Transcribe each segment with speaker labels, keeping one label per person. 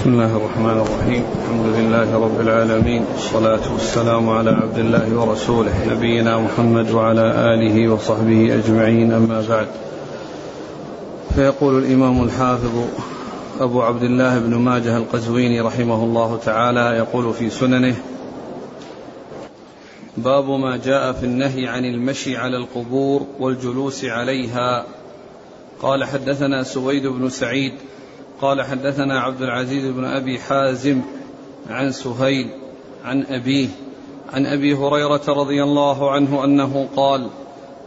Speaker 1: بسم الله الرحمن الرحيم. الحمد لله رب العالمين. والصلاة والسلام على عبد الله ورسوله نبينا محمد وعلى آله وصحبه أجمعين. أما بعد. فيقول الإمام الحافظ أبو عبد الله بن ماجه القزويني رحمه الله تعالى يقول في سننه باب ما جاء في النهي عن المشي على القبور والجلوس عليها. قال حدثنا سويد بن سعيد قال حدثنا عبد العزيز بن أبي حازم عن سهيل عن أبيه عن أبي هريرة رضي الله عنه أنه قال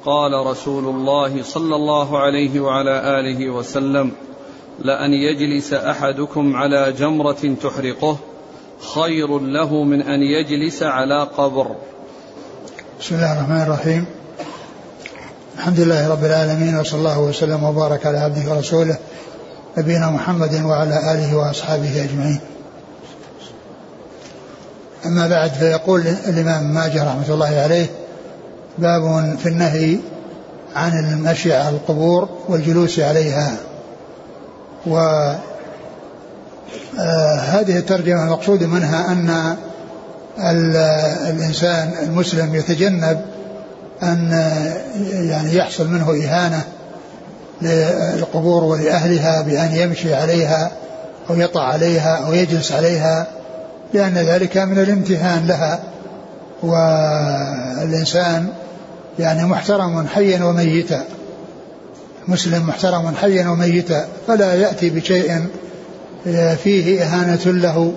Speaker 1: قال رسول الله صلى الله عليه وعلى آله وسلم لأن يجلس أحدكم على جمرة تحرقه خير له من أن يجلس على قبر.
Speaker 2: بسم الله الرحمن الرحيم. الحمد لله رب العالمين وصلى الله وسلم وبارك على عبده ورسوله نبينا محمد وعلى آله وأصحابه أجمعين. أما بعد فيقول الإمام ماجه رحمة الله عليه باب في النهي عن المشي على القبور والجلوس عليها. و آه هذه الترجمة المقصود منها أن الإنسان المسلم يتجنب أن يعني يحصل منه إهانة للقبور ولأهلها بأن يمشي عليها أو يطع عليها أو يجلس عليها لأن ذلك من الامتهان لها. والإنسان يعني محترم حيا وميتا مسلم محترم حيا وميتا فلا يأتي بشيء فيه إهانة له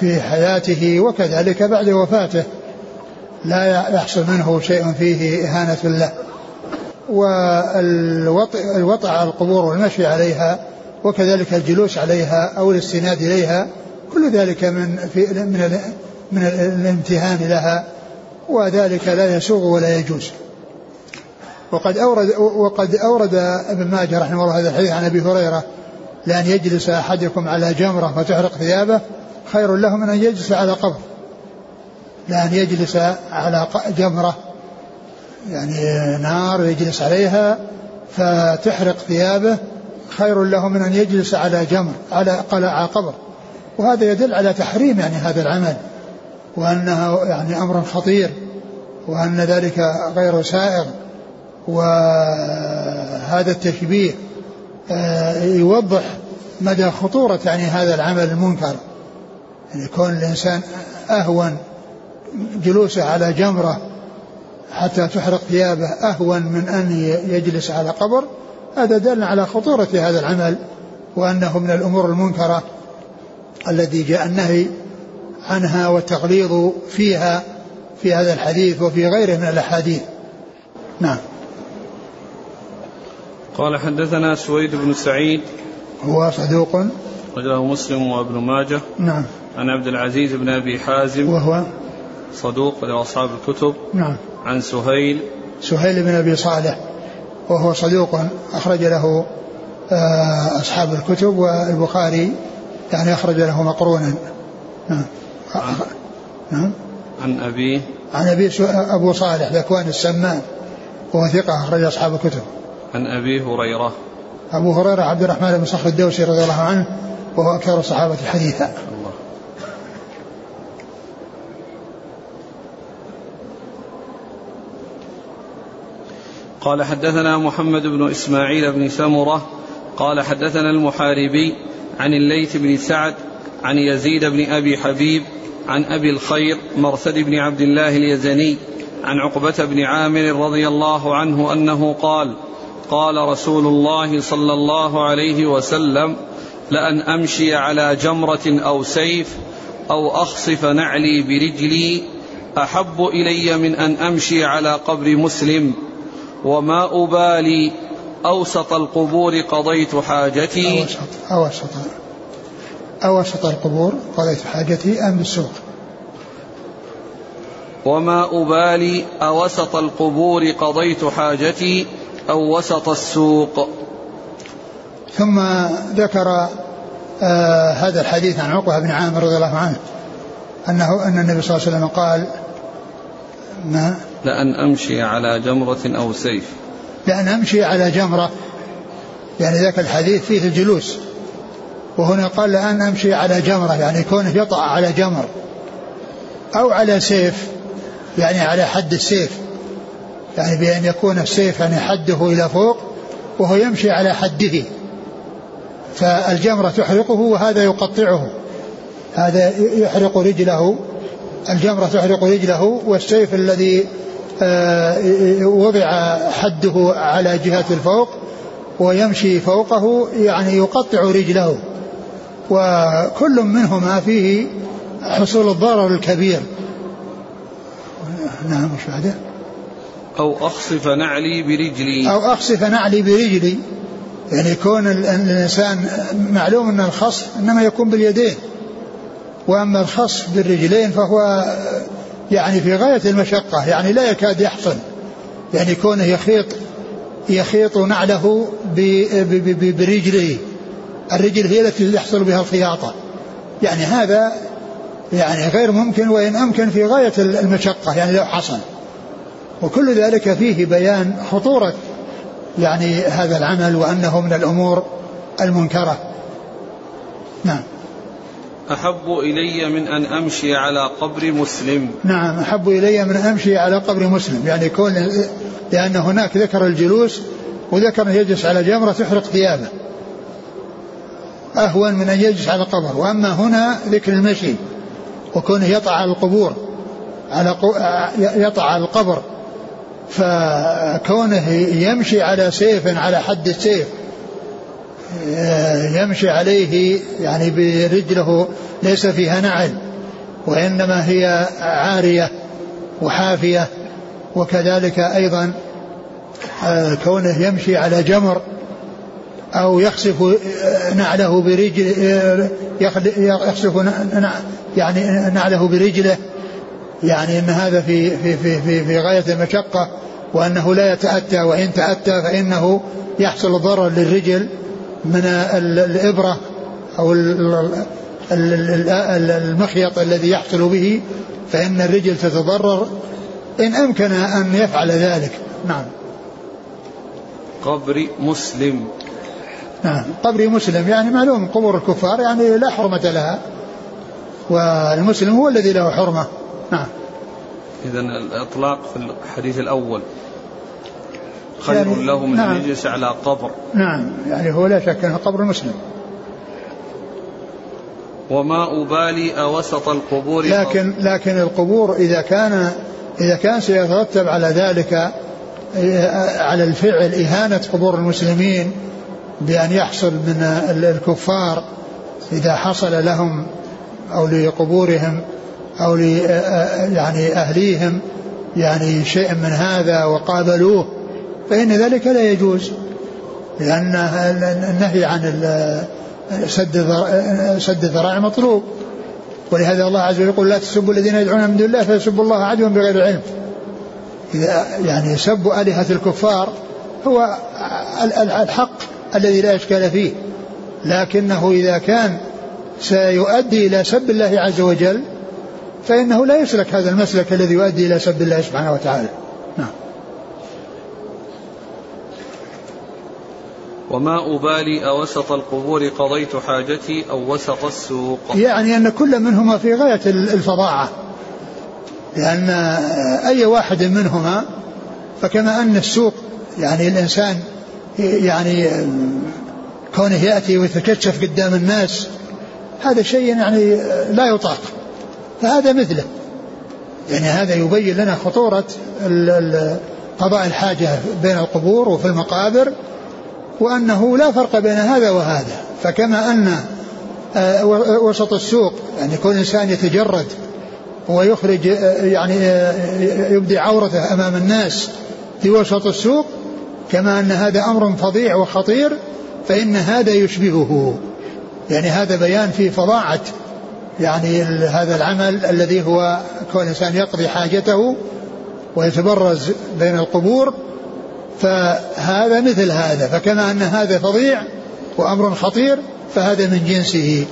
Speaker 2: في حياته وكذلك بعد وفاته لا يحصل منه شيء فيه إهانة له. والوطع على القبور والمشي عليها وكذلك الجلوس عليها أو الاستناد إليها كل ذلك من في من من الامتهان لها وذلك لا يسوغ ولا يجوز. وقد اورد وقد أورد ابن ماجه رحمه الله هذا الحديث عن أبي هريرة لأن يجلس أحدكم على جمرة فتحرق ثيابه خير له من أن يجلس على قبر. لأن يجلس على جمرة يعني نار يجلس عليها فتحرق ثيابه خير له من أن يجلس على جمر على قلع قبر. وهذا يدل على تحريم يعني هذا العمل وأنه يعني أمر خطير وأن ذلك غير سائغ وهذا التشبيه آه، يوضح مدى خطورة يعني هذا العمل المنكر. يعني كون الإنسان أهون جلوسه على جمرة حتى تحرق ثيابه أهون من أن يجلس على قبر هذا دل على خطورة هذا العمل وأنه من الأمور المنكرة الذي جاء النهي عنها والتغليظ فيها في هذا الحديث وفي غيره من الأحاديث. نعم.
Speaker 1: قال حدثنا سويد بن سعيد.
Speaker 2: هو صدوق.
Speaker 1: رجله مسلم وابن ماجه.
Speaker 2: نعم.
Speaker 1: عن عبد العزيز بن أبي حازم.
Speaker 2: وهو
Speaker 1: صدوق لاصحاب الكتب.
Speaker 2: نعم.
Speaker 1: عن سهيل.
Speaker 2: سهيل بن أبي صالح وهو صدوق أخرج له آه، أصحاب الكتب والبخاري يعني أخرج له مقرونا. نعم.
Speaker 1: نعم. عن ابيه
Speaker 2: عن أبي أبو صالح ذكوان السمان وهو ثقة أخرج أصحاب الكتب.
Speaker 1: عن أبي هريرة.
Speaker 2: أبو هريرة عبد الرحمن بن صخر الدوسي رضي الله عنه وهو أكثر الصحابة حديثا.
Speaker 1: قال حدثنا محمد بن إسماعيل بن سمره قال حدثنا المحاربي عن الليث بن سعد عن يزيد بن أبي حبيب عن أبي الخير مرثد بن عبد الله اليزني عن عقبة بن عامر رضي الله عنه أنه قال قال رسول الله صلى الله عليه وسلم لأن أمشي على جمرة أو سيف أو أخصف نعلي برجلي أحب إلي من أن أمشي على قبر مسلم. وما أبالي أوسط القبور قضيت حاجتي.
Speaker 2: أوسط أوسط. أوسط القبور قضيت حاجتي أم بالسوق؟
Speaker 1: وما أبالي أوسط القبور قضيت حاجتي أو وسط السوق.
Speaker 2: ثم ذكر آه هذا الحديث عن عقبة بن عامر رضي الله عنه أنه أن النبي صلى الله عليه وسلم قال
Speaker 1: ما؟ لأن أمشي على جمرة أو سيف.
Speaker 2: لأن أمشي على جمرة. يعني ذاك الحديث فيه الجلوس. وهنا قال لأن أمشي على جمرة يعني كونه يطع على جمر. أو على سيف يعني على حد السيف. يعني بأن يكون السيف يعني حده إلى فوق وهو يمشي على حده. فالجمرة تحرقه وهذا يقطعه. هذا يحرق رجله. الجمرة تحرق رجله والسيف الذي وضع حده على جهة الفوق ويمشي فوقه يعني يقطع رجله. وكل منهما فيه حصول الضرر الكبير. نعم مش بعده؟
Speaker 1: أو أخصف نعلي برجلي.
Speaker 2: أو أخصف نعلي برجلي. يعني يكون الإنسان معلوم أن الخصف إنما يكون باليدين. وأما الخصف بالرجلين فهو يعني في غاية المشقة يعني لا يكاد يحصل. يعني كونه يخيط يخيط نعله برجله. الرجل هي التي يحصل بها الخياطة. يعني هذا يعني غير ممكن وإن أمكن في غاية المشقة يعني لو حصل. وكل ذلك فيه بيان خطورة يعني هذا العمل وأنه من الأمور المنكرة. نعم.
Speaker 1: أحب إلي من أن أمشي على قبر مسلم.
Speaker 2: نعم أحب إلي من أن أمشي على قبر مسلم. يعني كون لأن هناك ذكر الجلوس وذكر يجلس على جمرة تحرق ثيابه. أهون من أن يجلس على قبر. وأما هنا ذكر المشي وكونه يطع على القبور على يطع على القبر. فكونه يمشي على سيف على حد السيف يمشي عليه يعني برجله ليس فيها نعل وإنما هي عارية وحافية وكذلك أيضا كونه يمشي على جمر أو يخسف نعله برجل يخسف يعني نعله برجله يعني إن هذا في في في في, في غاية المشقة وأنه لا يتأتى وإن تأتى فإنه يحصل ضرر للرجل من الإبرة أو المخيط الذي يحصل به فإن الرجل تتضرر إن أمكن أن يفعل ذلك. نعم.
Speaker 1: قبر مسلم.
Speaker 2: نعم. قبر مسلم يعني معلوم قبور الكفار يعني لا حرمة لها. والمسلم هو الذي له حرمة. نعم.
Speaker 1: إذا الإطلاق في الحديث الأول. خير يعني له من نعم. أن يجلس على قبر.
Speaker 2: نعم. يعني هو لا شك أنه قبر مسلم.
Speaker 1: وما أبالي أوسط القبور
Speaker 2: لكن لكن القبور إذا كان إذا كان سيترتب على ذلك على الفعل إهانة قبور المسلمين بأن يحصل من الكفار إذا حصل لهم أو لقبورهم أو يعني أهليهم يعني شيء من هذا وقابلوه فإن ذلك لا يجوز لأن النهي عن سد سد الذرائع مطلوب. ولهذا الله عز وجل يقول لا تسبوا الذين يدعون من دون الله فيسبوا الله عدوا بغير علم. إذا يعني سب آلهة الكفار هو الحق الذي لا إشكال فيه. لكنه إذا كان سيؤدي إلى سب الله عز وجل فإنه لا يسلك هذا المسلك الذي يؤدي إلى سب الله سبحانه وتعالى.
Speaker 1: وما أبالي أوسط القبور قضيت حاجتي أو وسط السوق.
Speaker 2: يعني أن كل منهما في غاية الفظاعة. لأن أي واحد منهما فكما أن السوق يعني الإنسان يعني كونه يأتي ويتكشف قدام الناس هذا شيء يعني لا يطاق. فهذا مثله. يعني هذا يبين لنا خطورة قضاء الحاجة بين القبور وفي المقابر وأنه لا فرق بين هذا وهذا. فكما أن آه، وسط السوق يعني كل إنسان يتجرد ويخرج آه، يعني آه، يبدي عورته أمام الناس في وسط السوق كما أن هذا أمر فظيع وخطير فإن هذا يشبهه. يعني هذا بيان في فظاعة يعني هذا العمل الذي هو كون الإنسان يقضي حاجته ويتبرز بين القبور فهذا مثل هذا فكما أن هذا فظيع وأمر خطير فهذا من جنسه.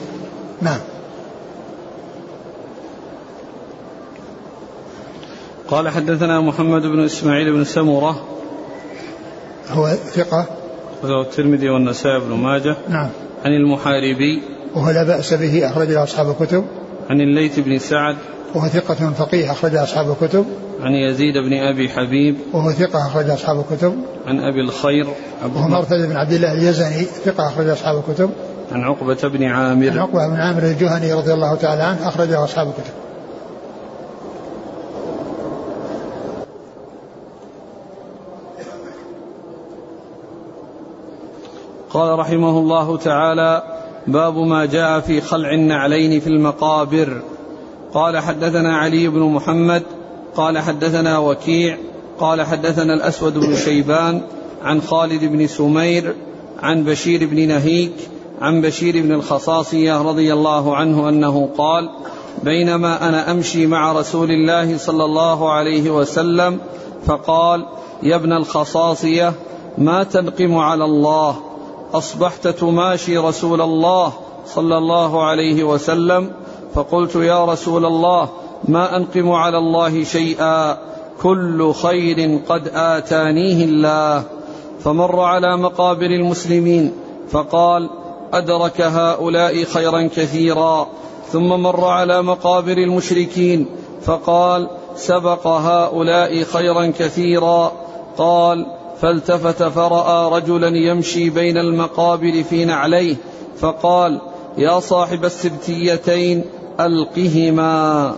Speaker 2: نعم.
Speaker 1: قال حدثنا محمد بن إسماعيل بن سمرة
Speaker 2: هو ثقة؟
Speaker 1: وله الترمذي والنسائي بن ماجه.
Speaker 2: نعم.
Speaker 1: عن المحاربي.
Speaker 2: وهو لا بأس به أخرج له أصحاب الكتب.
Speaker 1: عن الليث بن سعد.
Speaker 2: وهو ثقة فقيه أخرج أصحاب الكتب.
Speaker 1: عن يزيد بن أبي حبيب.
Speaker 2: وهو ثقة أخرج أصحاب الكتب.
Speaker 1: عن أبي الخير.
Speaker 2: وهو مرثد بن عبد الله اليزني ثقة أخرج أصحاب الكتب.
Speaker 1: عن عقبة بن عامر.
Speaker 2: عن عقبة بن عامر الجهني رضي الله تعالى عنه أخرجه أصحاب الكتب.
Speaker 1: قال رحمه الله تعالى باب ما جاء في خلع النعلين في المقابر. قال حدثنا علي بن محمد قال حدثنا وكيع قال حدثنا الأسود بن شيبان عن خالد بن سمير عن بشير بن نهيك عن بشير بن الخصاصية رضي الله عنه أنه قال بينما أنا أمشي مع رسول الله صلى الله عليه وسلم فقال يا ابن الخصاصية ما تنقم على الله أصبحت تماشي رسول الله صلى الله عليه وسلم فقلت يا رسول الله ما أنقم على الله شيئا كل خير قد آتانيه الله. فمر على مقابر المسلمين فقال أدرك هؤلاء خيرا كثيرا. ثم مر على مقابر المشركين فقال سبق هؤلاء خيرا كثيرا. قال فالتفت فرأى رجلا يمشي بين المقابر في نعليه فقال يا صاحب السبتيتين ألقهما.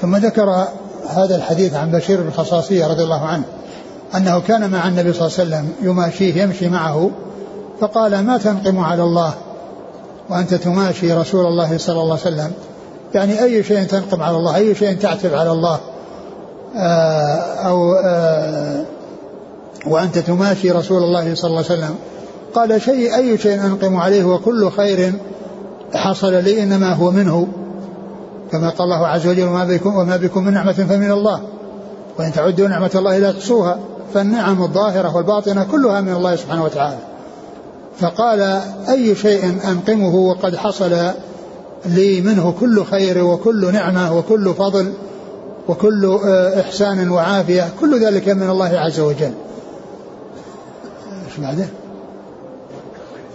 Speaker 2: ثم ذكر هذا الحديث عن بشير بن الخصاصية رضي الله عنه أنه كان مع النبي صلى الله عليه وسلم يماشيه يمشي معه فقال ما تنقم على الله وأنت تماشي رسول الله صلى الله عليه وسلم؟ يعني أي شيء تنقم على الله أي شيء تعتب على الله آه، أو آه، وأنت تماشي رسول الله صلى الله عليه وسلم؟ قال شيء أي شيء أنقم عليه وكل خير حصل لي إنما هو منه. كما قال الله عز وجل وما بكم, وما بكم من نعمة فمن الله. وإن تعدوا نعمة الله لا تحصوها. فالنعم الظاهرة والباطنة كلها من الله سبحانه وتعالى. فقال أي شيء أنقمه وقد حصل لي منه كل خير وكل نعمة وكل فضل وكل آه، إحسان وعافية؟ كل ذلك من الله عز وجل. بعده؟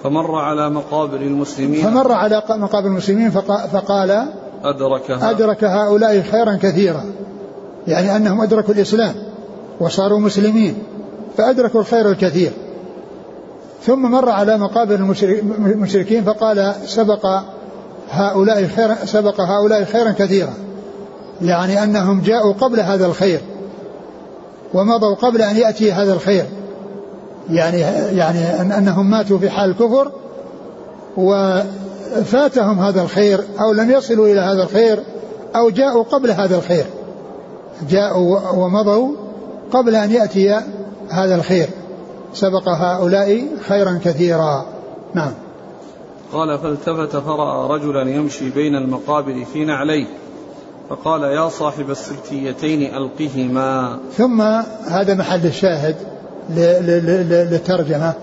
Speaker 1: فمر على مقابر المسلمين.
Speaker 2: فمر على مقابر المسلمين فقال
Speaker 1: أدرك
Speaker 2: أدرك هؤلاء خيرا كثيرا. يعني أنهم أدركوا الإسلام وصاروا مسلمين فأدركوا الخير الكثير. ثم مر على مقابر المشركين فقال سبق هؤلاء خيرا سبق هؤلاء خيرا كثيرا. يعني أنهم جاءوا قبل هذا الخير ومضوا قبل أن يأتي هذا الخير. يعني يعني أنهم ماتوا في حال الكفر وفاتهم هذا الخير أو لم يصلوا إلى هذا الخير أو جاءوا قبل هذا الخير. جاءوا ومضوا قبل أن يأتي هذا الخير. سبق هؤلاء خيرا كثيرا. نعم.
Speaker 1: قال فالتفت فرأى رجلا يمشي بين المقابر في نعليه فقال يا صاحب السبتيتين ألقهما.
Speaker 2: ثم هذا محل الشاهد. للترجمة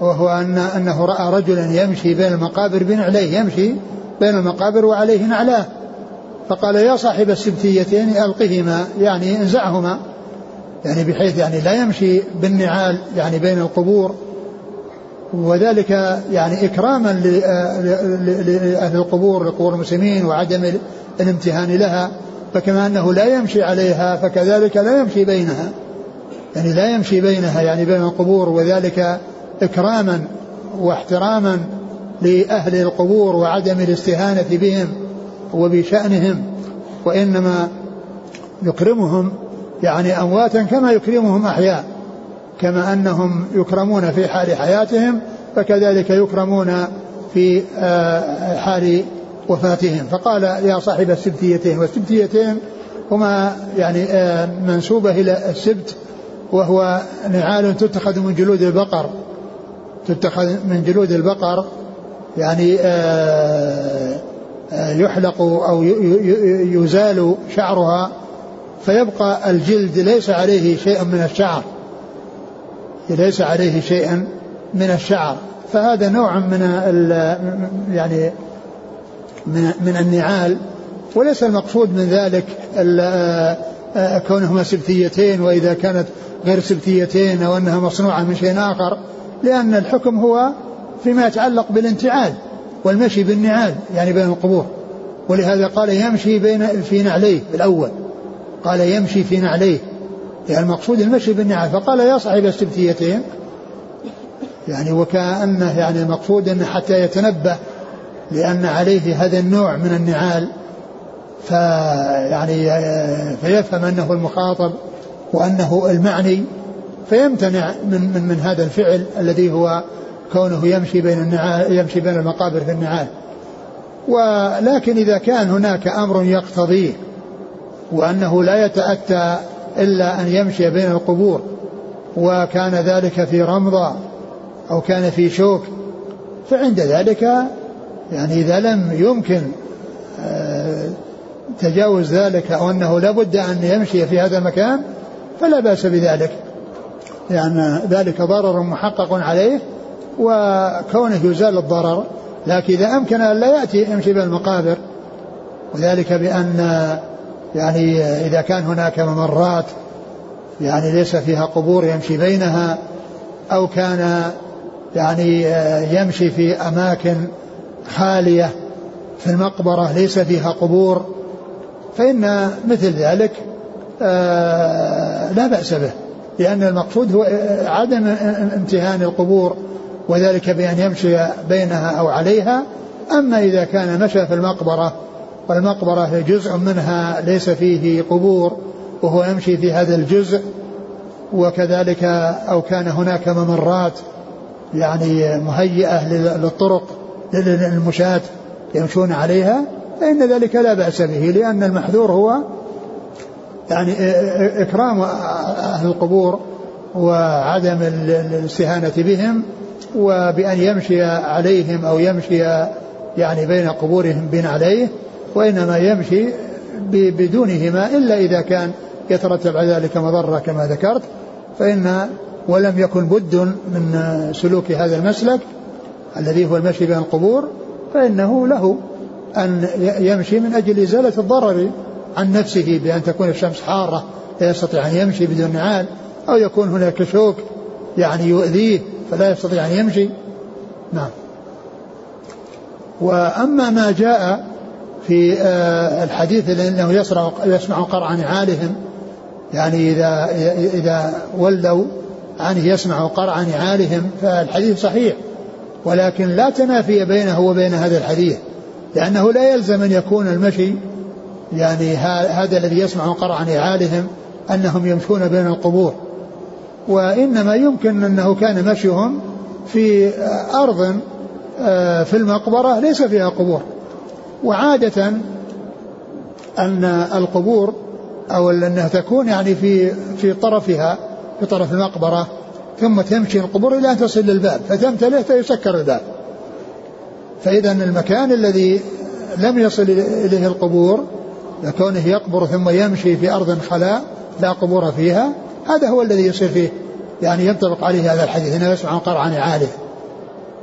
Speaker 2: وهو أن أنه رأى رجلا يمشي بين المقابر بنعليه يمشي بين المقابر وعليه نعلاه. فقال يا صاحب السبتيتين ألقهما يعني انزعهما يعني بحيث يعني لا يمشي بالنعال يعني بين القبور. وذلك يعني إكراما لأهل القبور لقبور المسلمين وعدم الامتهان لها فكما أنه لا يمشي عليها فكذلك لا يمشي بينها. يعني لا يمشي بينها يعني بين القبور وذلك إكراما واحتراما لأهل القبور وعدم الاستهانة بهم وبشأنهم وإنما يكرمهم يعني أمواتا كما يكرمهم أحياء كما أنهم يكرمون في حال حياتهم فكذلك يكرمون في آه، حال وفاتهم. فقال يا صاحب السبتيتين والسبتيتين هما يعني آه، منسوبة إلى السبت وهو نعال تتخذ من جلود البقر. تتخذ من جلود البقر يعني آه، آه، يحلق أو يزال شعرها فيبقى الجلد ليس عليه شيء من الشعر. ليس عليه شيء من الشعر. فهذا نوع من يعني من من النعال وليس المقصود من ذلك آه، كونهما سبتيتين وإذا كانت غير سبتيتين أو أنها مصنوعة من شيء آخر لأن الحكم هو فيما يتعلق بالانتعال والمشي بالنعال يعني بين القبور. ولهذا قال يمشي بين في نعليه الأول قال يمشي في نعليه. يعني المقصود المشي بالنعال. فقال يا صاحب السبتيتين يعني وكأنه يعني المقصود أنه حتى يتنبه لأن عليه هذا النوع من النعال. فيعني فيفهم أنه المخاطب وأنه المعني فيمتنع من, من, من هذا الفعل الذي هو كونه يمشي بين النعال يمشي بين المقابر في النعال. ولكن إذا كان هناك أمر يقتضيه وأنه لا يتأتى إلا أن يمشي بين القبور وكان ذلك في رمضة أو كان في شوك فعند ذلك يعني إذا لم يمكن آه، تجاوز ذلك أو أنه لابد أن يمشي في هذا المكان فلا بأس بذلك. لأن ذلك ضرر محقق عليه وكونه يزال الضرر لكن إذا أمكن أن لا يأتي يمشي بين المقابر وذلك بأن يعني إذا كان هناك ممرات يعني ليس فيها قبور يمشي بينها أو كان يعني يمشي في أماكن خالية في المقبرة ليس فيها قبور فإن مثل ذلك آه، لا بأس به لأن المقصود هو عدم امتهان القبور وذلك بأن يمشي بينها أو عليها. أما إذا كان مشى في المقبرة والمقبرة جزء منها ليس فيه قبور وهو يمشي في هذا الجزء وكذلك أو كان هناك ممرات يعني مهيئة للطرق للمشاة يمشون عليها. فإن ذلك لا بأس به لأن المحذور هو يعني إكرام أهل القبور وعدم الاستهانة بهم وبأن يمشي عليهم أو يمشي يعني بين قبورهم بن عليه وإنما يمشي بدونهما إلا إذا كان يترتب على ذلك مضرة كما ذكرت فإن ولم يكن بد من سلوك هذا المسلك الذي هو المشي بين القبور فإنه له أن يمشي من أجل إزالة الضرر عن نفسه بأن تكون الشمس حارة لا يستطيع أن يمشي بدون نعال أو يكون هناك شوك يعني يؤذيه فلا يستطيع أن يمشي. نعم. وأما ما جاء في آه، الحديث أنه يسمع يسمع قرع نعالهم يعني إذا إذا ولوا عنه يسمع قرع نعالهم فالحديث صحيح ولكن لا تنافي بينه وبين هذا الحديث. لأنه لا يلزم أن يكون المشي يعني هذا الذي يسمع قرع نعالهم أنهم يمشون بين القبور. وإنما يمكن أنه كان مشيهم في أرض آه، في المقبرة ليس فيها قبور. وعادة أن القبور أو أنها تكون يعني في في طرفها في طرف المقبرة ثم تمشي القبور إلى أن تصل للباب فتمتلئ فيسكر الباب. فإذا المكان الذي لم يصل إليه القبور لكونه يقبر ثم يمشي في أرض خلاء لا قبور فيها هذا هو الذي يصير فيه. يعني ينطبق عليه هذا الحديث إنه يسمع قرع نعاله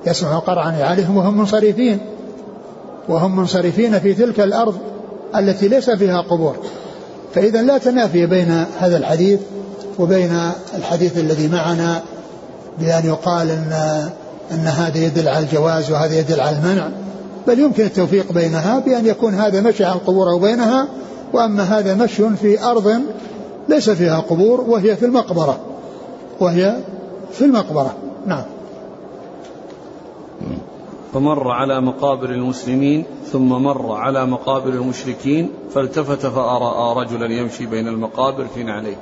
Speaker 2: يسمع قرع نعالهم وهم منصرفين. وهم منصرفين في تلك الأرض التي ليس فيها قبور. فإذا لا تنافي بين هذا الحديث وبين الحديث الذي معنا بأن يقال إن أن هذا يدل على الجواز وهذا يدل على المنع بل يمكن التوفيق بينها بأن يكون هذا مشي على القبور أو بينها وأما هذا مشي في أرض ليس فيها قبور وهي في المقبرة وهي في المقبرة. نعم.
Speaker 1: فمر على مقابر المسلمين ثم مر على مقابر المشركين فالتفت فرأى رجلا يمشي بين المقابر في نعليه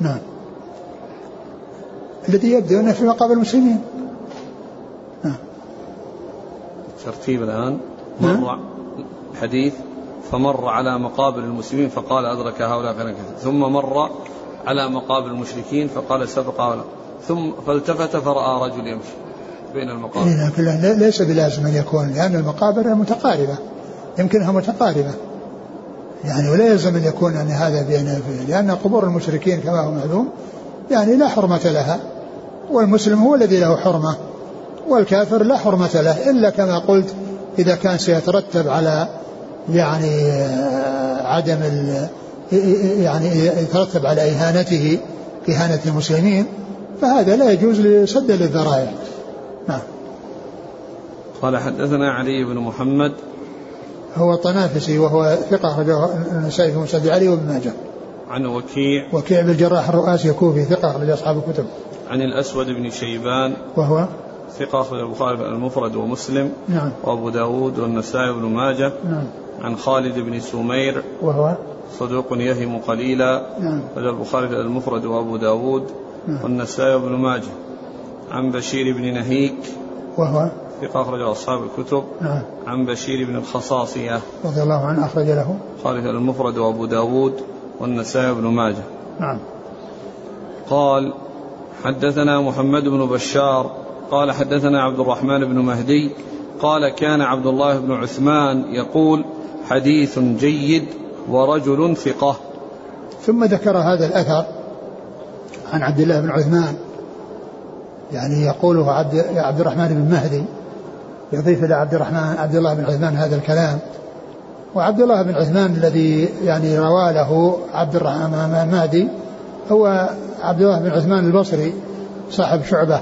Speaker 2: نعم. الذي يبدو أنه في مقابر المسلمين
Speaker 1: نعم ترتيب الآن. مر الحديث فمر على مقابر المسلمين فقال أدرك هؤلاء ثم مر على مقابر المشركين فقال سبق ولا ثم فالتفت فرأى رجل يمشي بين المقابر.
Speaker 2: إيه لكن ليس بلازم أن يكون لأن المقابر متقاربة. يمكنها متقاربة. يعني ولا يلزم أن يكون يعني هذا بين لأن قبور المشركين كما هو معلوم يعني لا حرمة لها والمسلم هو الذي له حرمة. والكافر لا حرمة له إلا كما قلت إذا كان سيترتب على يعني آه، عدم يعني يترتب على إهانته إهانة المسلمين فهذا لا يجوز لسد للذرائع. نعم.
Speaker 1: قال حدثنا علي بن محمد.
Speaker 2: هو الطنافسي وهو ثقة أخرجه النسائي في مسجد علي وابن ماجه.
Speaker 1: عن وكيع.
Speaker 2: وكيع بن الجراح الرؤاسي الكوفي ثقة أخرج أصحاب الكتب.
Speaker 1: عن الأسود بن شيبان.
Speaker 2: وهو
Speaker 1: ثقة أخرج البخاري المفرد ومسلم
Speaker 2: نعم.
Speaker 1: وأبو داود والنسائي بن ماجه.
Speaker 2: نعم.
Speaker 1: عن خالد بن سمير.
Speaker 2: وهو؟
Speaker 1: صدوق يهم قليلا.
Speaker 2: نعم.
Speaker 1: أخرج البخاري المفرد وأبو داود
Speaker 2: نعم.
Speaker 1: والنسائي بن ماجه. عن بشير بن نهيك.
Speaker 2: وهو؟
Speaker 1: ثقة أخرج أصحاب الكتب.
Speaker 2: نعم.
Speaker 1: عن بشير بن الخصاصية.
Speaker 2: رضي الله عنه أخرج له.
Speaker 1: خالد المفرد وأبو داود والنسائي بن ماجه.
Speaker 2: نعم.
Speaker 1: قال حدثنا محمد بن بشار قال حدثنا عبد الرحمن بن مهدي قال كان عبد الله بن عثمان يقول حديث جيد ورجل ثقة.
Speaker 2: ثم ذكر هذا الأثر عن عبد الله بن عثمان. يعني يقوله عبد عبد الرحمن بن مهدي يضيف إلى عبد الرحمن عبد الله بن عثمان هذا الكلام. وعبد الله بن عثمان الذي يعني روى له عبد الرحمن المهدي هو عبد الله بن عثمان البصري صاحب شعبة.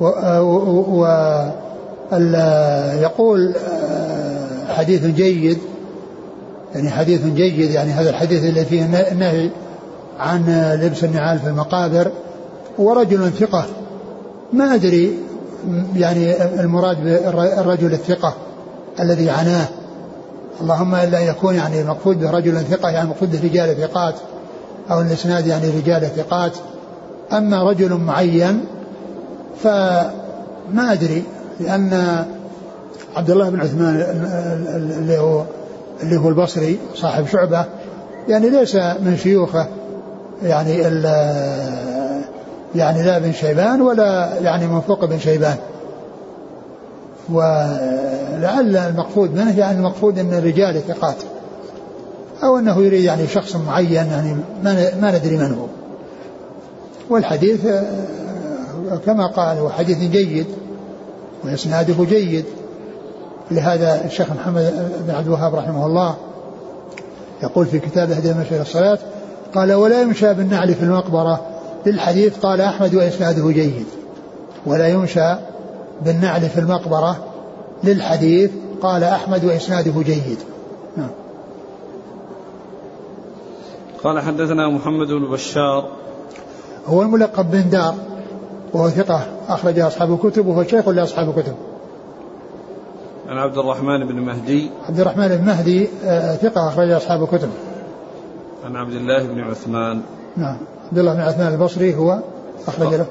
Speaker 2: و, و, و يقول آه، حديث جيد يعني حديث جيد يعني هذا الحديث الذي فيه النهي عن لبس النعال في المقابر ورجل ثقة. ما أدري يعني المراد بالرجل الثقة الذي عناه. اللهم إلا يكون يعني مقصود به رجل ثقة يعني مقصود رجال ثقات أو الإسناد يعني رجال ثقات. أما رجل معين فما أدري لأن عبد الله بن عثمان اللي هو اللي هو البصري صاحب شعبة يعني ليس من شيوخه يعني يعني لا بن شيبان ولا يعني من فوق بن شيبان. ولعل المقصود منه يعني المقصود إن الرجال ثقات أو إنه يريد يعني شخص معين يعني ما ندري من هو. والحديث كما قال هو حديث جيد وإسناده جيد. لهذا الشيخ محمد بن عبد الوهاب رحمه الله يقول في كتابه هدي المشي إلى الصلاة قال ولا يمشى بالنعل في المقبرة. للحديث قال أحمد وإسناده جيد. ولا يمشى بالنعل في المقبرة. للحديث قال أحمد وإسناده جيد. نعم.
Speaker 1: قال حدثنا محمد بن بشار.
Speaker 2: هو الملقب بن دار. وهو ثقة أخرج أصحاب الكتب وهو شيخ لأصحاب الكتب.
Speaker 1: عن عبد الرحمن بن مهدي.
Speaker 2: عبد الرحمن بن مهدي آه، ثقة أخرج أصحاب الكتب.
Speaker 1: عن عبد الله بن عثمان.
Speaker 2: نعم. عبد الله بن عثمان البصري هو أخرج له.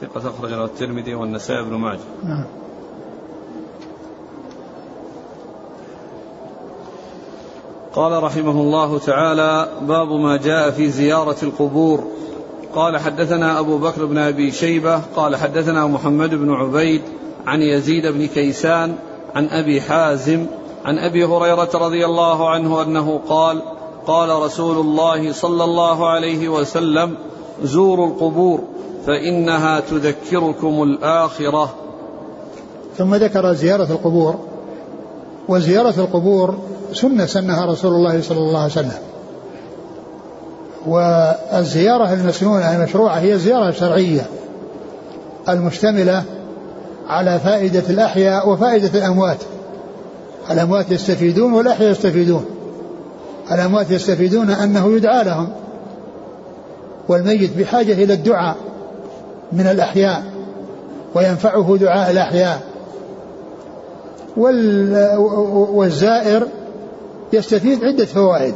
Speaker 1: ثقة أخرج له الترمذي والنسائي بن ماجه.
Speaker 2: نعم.
Speaker 1: قال رحمه الله تعالى باب ما جاء في زيارة القبور. قال حدثنا أبو بكر بن أبي شيبة قال حدثنا محمد بن عبيد عن يزيد بن كيسان عن أبي حازم عن أبي هريرة رضي الله عنه أنه قال قال رسول الله صلى الله عليه وسلم زوروا القبور فإنها تذكركم الآخرة.
Speaker 2: ثم ذكر زيارة القبور وزيارة القبور سنة سنها رسول الله صلى الله عليه وسلم. والزيارة المسنونة المشروعة هي الزيارة الشرعية المشتملة على فائدة الأحياء وفائدة الأموات. الأموات يستفيدون والأحياء يستفيدون. الأموات يستفيدون أنه يدعى لهم. والميت بحاجة إلى الدعاء من الأحياء وينفعه دعاء الأحياء. والزائر يستفيد عدة فوائد.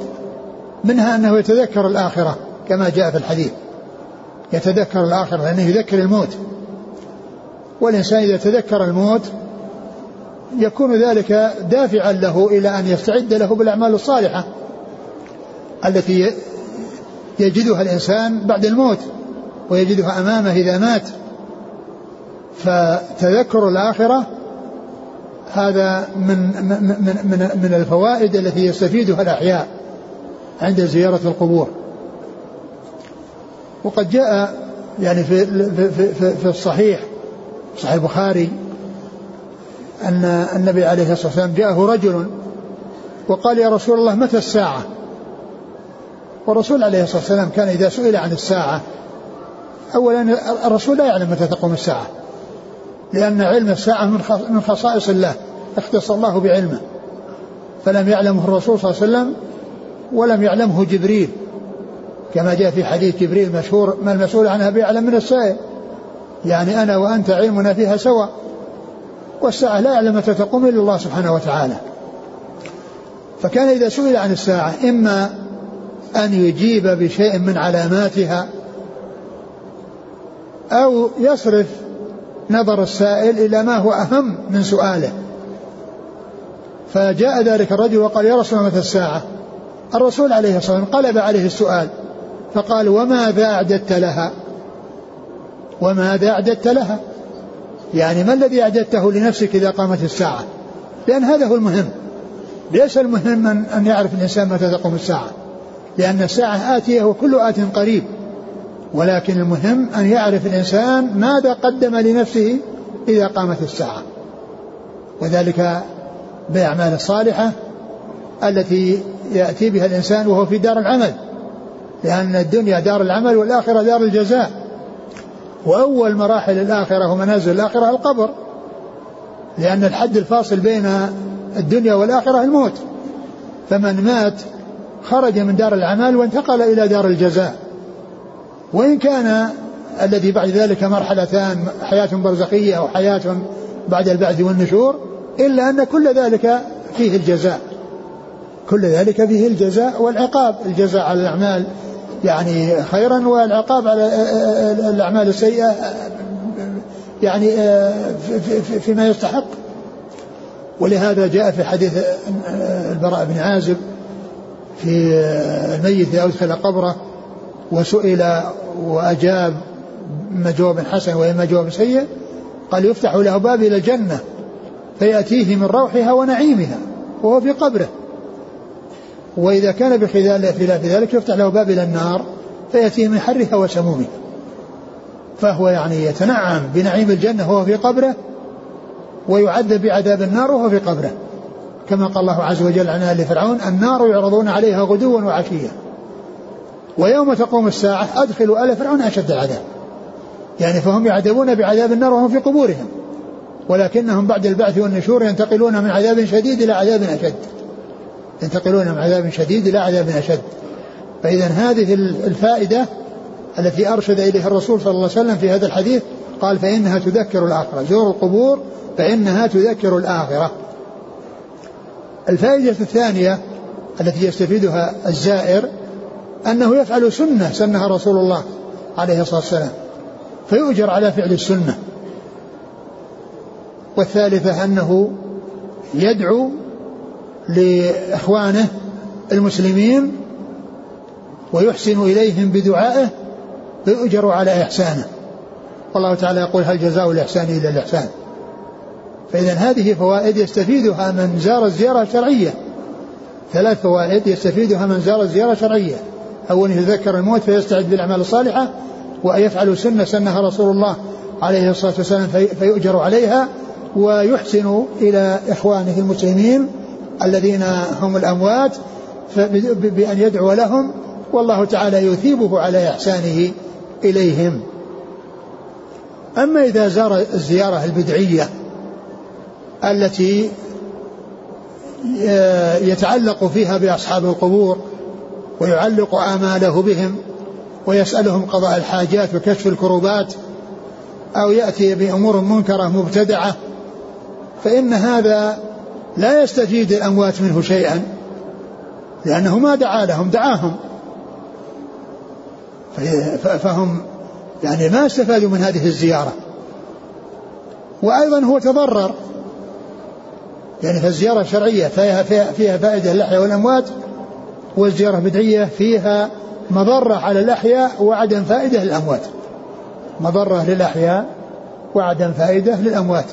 Speaker 2: منها أنه يتذكر الآخرة كما جاء في الحديث. يتذكر الآخرة لأنه يذكر الموت. والإنسان إذا تذكر الموت يكون ذلك دافعا له إلى أن يستعد له بالأعمال الصالحة التي يجدها الإنسان بعد الموت ويجدها أمامه إذا مات. فتذكر الآخرة هذا من من من من الفوائد التي يستفيدها الأحياء. عند زيارة القبور. وقد جاء يعني في في في, في الصحيح صحيح البخاري أن النبي عليه الصلاة والسلام جاءه رجل وقال يا رسول الله متى الساعة؟ والرسول عليه الصلاة والسلام كان إذا سئل عن الساعة أولا الرسول لا يعلم متى تقوم الساعة لأن علم الساعة من خصائص الله اختص الله بعلمه. فلم يعلمه الرسول صلى الله عليه وسلم ولم يعلمه جبريل كما جاء في حديث جبريل مشهور ما المسؤول عنها بأعلم من السائل يعني أنا وأنت علمنا فيها سواء والساعة لا يعلم متى تقوم إلا الله سبحانه وتعالى. فكان إذا سئل عن الساعة إما أن يجيب بشيء من علاماتها أو يصرف نظر السائل إلى ما هو أهم من سؤاله. فجاء ذلك الرجل وقال يا رسول الله متى الساعة؟ الرسول عليه الصلاة والسلام قلب عليه السؤال فقال وماذا أعددت لها؟ وماذا أعددت لها؟ يعني ما الذي أعددته لنفسك إذا قامت الساعة؟ لأن هذا هو المهم. ليس المهم أن يعرف الإنسان متى تقوم الساعة لأن الساعة آتية وكل آت قريب. ولكن المهم أن يعرف الإنسان ماذا قدم لنفسه إذا قامت الساعة. وذلك بالأعمال الصالحة التي يأتي بها الإنسان وهو في دار العمل لأن الدنيا دار العمل والآخرة دار الجزاء. وأول مراحل الآخرة ومنازل الآخرة القبر لأن الحد الفاصل بين الدنيا والآخرة الموت. فمن مات خرج من دار العمل وانتقل إلى دار الجزاء. وإن كان الذي بعد ذلك مرحلتان حياة برزخية أو حياة بعد البعث والنشور إلا أن كل ذلك فيه الجزاء. كل ذلك فيه الجزاء والعقاب. الجزاء على الأعمال يعني خيرا والعقاب على الأعمال السيئة يعني فيما يستحق. ولهذا جاء في حديث البراء بن عازب في الميت إذا أدخل قبره وسئل وأجاب إما جواب حسن وإما جواب سيء قال يفتح له باب إلى الجنة فيأتيه من روحها ونعيمها وهو في قبره. وإذا كان بخلاف ذلك يفتح له باب إلى النار فيأتيه من حرها وسمومها فهو يعني يتنعم بنعيم الجنة وهو في قبره ويعذب بعذاب النار وهو في قبره. كما قال الله عز وجل عن آل فرعون النار يعرضون عليها غدوا وعشيا. ويوم تقوم الساعة أدخلوا آل فرعون أشد العذاب. يعني فهم يعذبون بعذاب النار وهم في قبورهم ولكنهم بعد البعث والنشور ينتقلون من عذاب شديد إلى عذاب أشد. ينتقلون من عذاب شديد إلى عذاب أشد. فإذا هذه الفائدة التي أرشد إليها الرسول صلى الله عليه وسلم في هذا الحديث قال فإنها تذكر الآخرة. زور القبور فإنها تذكر الآخرة. الفائدة الثانية التي يستفيدها الزائر أنه يفعل سنة سنها رسول الله عليه الصلاة والسلام فيؤجر على فعل السنة. والثالثة أنه يدعو لإخوانه المسلمين ويحسن إليهم بدعائه فيؤجر على إحسانه. والله تعالى يقول هل جزاء الإحسان إلا الإحسان. فإذا هذه فوائد يستفيدها من زار الزيارة الشرعية. ثلاث فوائد يستفيدها من زار الزيارة الشرعية. أولا يتذكر الموت فيستعد بالأعمال الصالحة ويفعل سنة سنها رسول الله عليه الصلاة والسلام فيؤجر عليها ويحسن إلى إخوانه المسلمين الذين هم الأموات بأن يدعو لهم والله تعالى يثيبه على إحسانه إليهم. أما إذا زار الزيارة البدعية التي يتعلق فيها بأصحاب القبور ويعلق آماله بهم ويسألهم قضاء الحاجات وكشف الكروبات أو يأتي بأمور منكرة مبتدعة فإن هذا لا يستفيد الأموات منه شيئا لأنه ما دعا لهم دعاهم. فهم يعني ما استفادوا من هذه الزيارة. وأيضا هو تضرر. يعني فالزيارة الشرعية فيها, فيها, فيها فائدة للأحياء والأموات والزيارة البدعية فيها مضرة على الأحياء وعدم فائدة للأموات. مضرة للأحياء وعدم فائدة للأموات.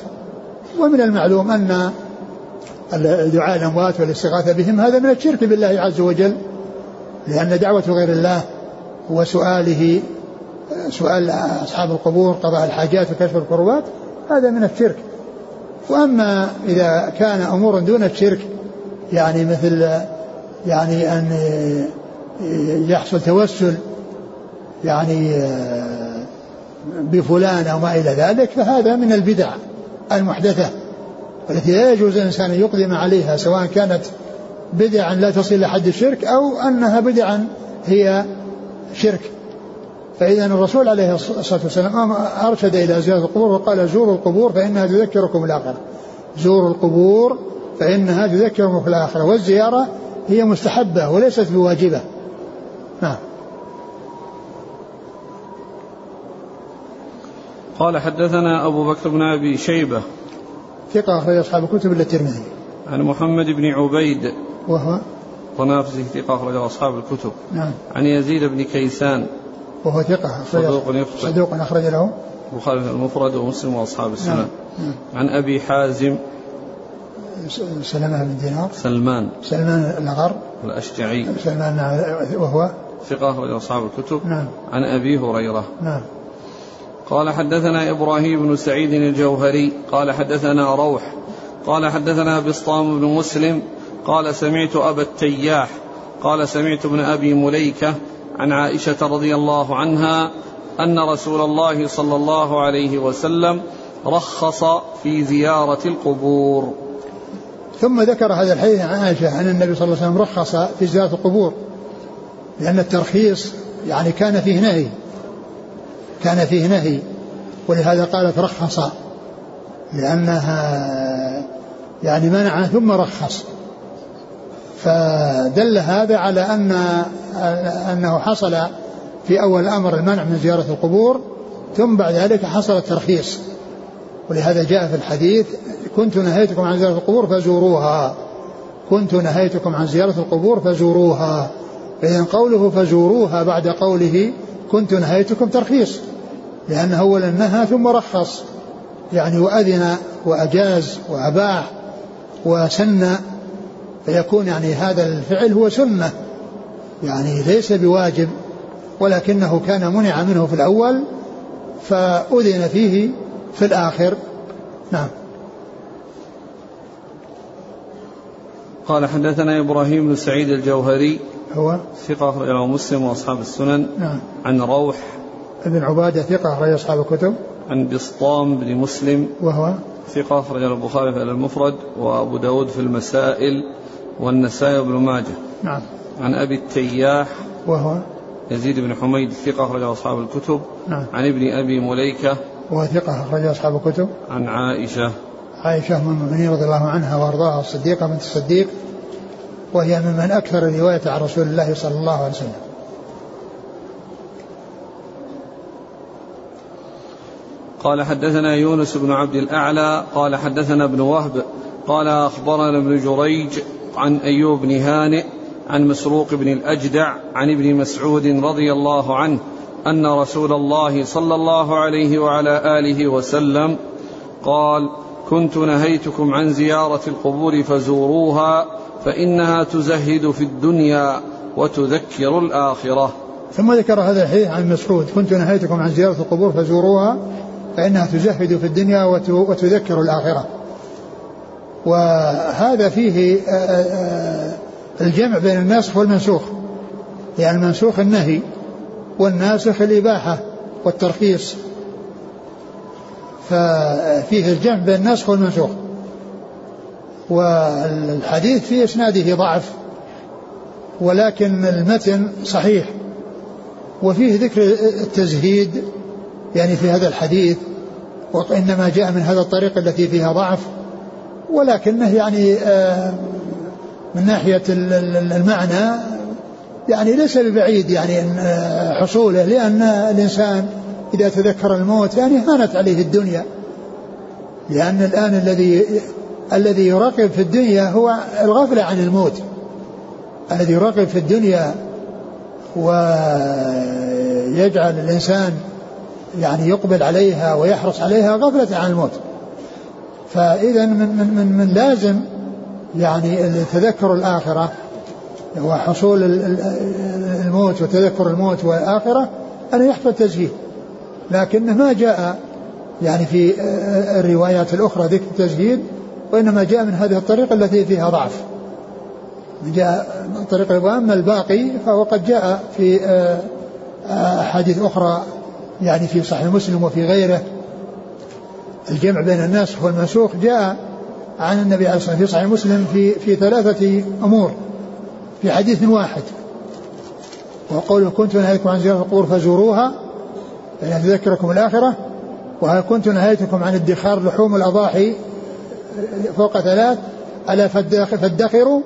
Speaker 2: ومن المعلوم أن دعاء الأموات والاستغاثة بهم هذا من الشرك بالله عز وجل لأن دعوة غير الله وسؤاله سؤال أصحاب القبور قضاء الحاجات وكشف الكروبات هذا من الشرك. وأما إذا كان أمور دون الشرك يعني مثل يعني أن يحصل توسل يعني بفلان أو ما إلى ذلك فهذا من البدع المحدثة. التي لا يجوز الإنسان أن يقدم عليها سواء كانت بدعا لا تصل إلى حد الشرك أو أنها بدعا هي شرك. فإذا الرسول عليه الصلاة والسلام أرشد إلى زيارة القبور وقال زوروا القبور فإنها تذكركم الآخرة. زوروا القبور فإنها تذكركم في الآخرة. والزيارة هي مستحبة وليست بواجبة. نعم.
Speaker 1: قال حدثنا أبو بكر بن أبي شيبة
Speaker 2: ثقة أخرج أصحاب الكتب إلا الترمذي.
Speaker 1: عن محمد بن عبيد.
Speaker 2: وهو؟
Speaker 1: طنافسي ثقة أخرج أصحاب الكتب.
Speaker 2: نعم.
Speaker 1: عن يزيد بن كيسان.
Speaker 2: وهو ثقة
Speaker 1: صدوق يخطئ.
Speaker 2: صدوق أخرج له.
Speaker 1: البخاري المفرد ومسلم وأصحاب السنن
Speaker 2: نعم. نعم.
Speaker 1: عن أبي حازم.
Speaker 2: سلمة بن دينار.
Speaker 1: سلمان.
Speaker 2: سلمان الأغر
Speaker 1: الأشجعي.
Speaker 2: سلمان وهو؟
Speaker 1: ثقة أخرج أصحاب الكتب.
Speaker 2: نعم.
Speaker 1: عن أبي هريرة.
Speaker 2: نعم.
Speaker 1: قال حدثنا إبراهيم بن سعيد الجوهري قال حدثنا روح قال حدثنا بسطام بن مسلم قال سمعت أبا التياح قال سمعت ابن أبي مليكة عن عائشة رضي الله عنها أن رسول الله صلى الله عليه وسلم رخص في زيارة القبور.
Speaker 2: ثم ذكر هذا الحديث عن عائشة أن النبي صلى الله عليه وسلم رخص في زيارة القبور لأن الترخيص يعني كان فيه نهي. كان فيه نهي ولهذا قالت رخص لأنها يعني منع ثم رخص. فدل هذا على أن أنه حصل في أول الأمر المنع من زيارة القبور ثم بعد ذلك حصل الترخيص. ولهذا جاء في الحديث كنت نهيتكم عن زيارة القبور فزوروها. كنت نهيتكم عن زيارة القبور فزوروها. إذا قوله فزوروها بعد قوله كنت نهيتكم ترخيص. لأنه أولا نهى ثم رخص. يعني وأذن وأجاز وأباح وسن فيكون يعني هذا الفعل هو سنة. يعني ليس بواجب ولكنه كان منع منه في الأول فأذن فيه في الآخر. نعم.
Speaker 1: قال حدثنا إبراهيم بن سعيد الجوهري
Speaker 2: هو؟
Speaker 1: ثقة له مسلم وأصحاب السنن
Speaker 2: نعم.
Speaker 1: عن روح
Speaker 2: ابن عبادة ثقة أخرج أصحاب الكتب.
Speaker 1: عن بسطام بن مسلم.
Speaker 2: وهو
Speaker 1: ثقة أخرج البخاري في المفرد وأبو داود في المسائل والنسائي وابن ماجه.
Speaker 2: نعم.
Speaker 1: عن أبي التياح.
Speaker 2: وهو
Speaker 1: يزيد بن حميد ثقة أخرج أصحاب الكتب.
Speaker 2: نعم.
Speaker 1: عن ابن أبي مليكة.
Speaker 2: وهو ثقة أخرج أصحاب الكتب.
Speaker 1: عن عائشة.
Speaker 2: عائشة أم المؤمنين رضي الله عنها وأرضاها الصديقة بنت الصديق. وهي ممن أكثر الرواية عن رسول الله صلى الله عليه وسلم.
Speaker 1: قال حدثنا يونس بن عبد الأعلى قال حدثنا ابن وهب قال أخبرنا ابن جريج عن أيوب بن هانئ عن مسروق بن الأجدع عن ابن مسعود رضي الله عنه أن رسول الله صلى الله عليه وعلى آله وسلم قال كنت نهيتكم عن زيارة القبور فزوروها فإنها تزهد في الدنيا وتذكر الآخرة.
Speaker 2: ثم ذكر هذا الحديث عن مسعود كنت نهيتكم عن زيارة القبور فزوروها فإنها تزهد في الدنيا وتذكر الآخرة. وهذا فيه آه، آه، الجمع بين الناسخ والمنسوخ. يعني المنسوخ النهي والناسخ الإباحة والترخيص. ففيه الجمع بين الناسخ والمنسوخ. والحديث في إسناده ضعف ولكن المتن صحيح. وفيه ذكر التزهيد يعني في هذا الحديث وإنما جاء من هذا الطريق التي فيها ضعف ولكنه يعني آه، من ناحية المعنى يعني ليس ببعيد يعني آه، حصوله لأن الإنسان إذا تذكر الموت يعني هانت عليه الدنيا. لأن الآن الذي الذي يراقب في الدنيا هو الغفلة عن الموت. الذي يراقب في الدنيا ويجعل الإنسان يعني يقبل عليها ويحرص عليها غفلة عن الموت. فإذا من, من, من, من لازم يعني تذكر الآخرة وحصول الموت وتذكر الموت والآخرة أن يحفظ التزهيد لكنه ما جاء يعني في الروايات الأخرى ذكر التزهيد وإنما جاء من هذه الطريقة التي فيها ضعف. جاء من طريق وأما الباقي فهو قد جاء في أحاديث أخرى يعني في صحيح مسلم وفي غيره. الجمع بين الناسخ والمنسوخ جاء عن النبي عليه الصلاة والسلام في صحيح مسلم في في ثلاثة أمور. في حديث واحد. وقوله كنت نهيتكم عن زيارة القبور فزوروها يعني تذكركم الآخرة. وها كنت نهيتكم عن ادخار لحوم الأضاحي فوق ثلاث؟ ألا فادخروا.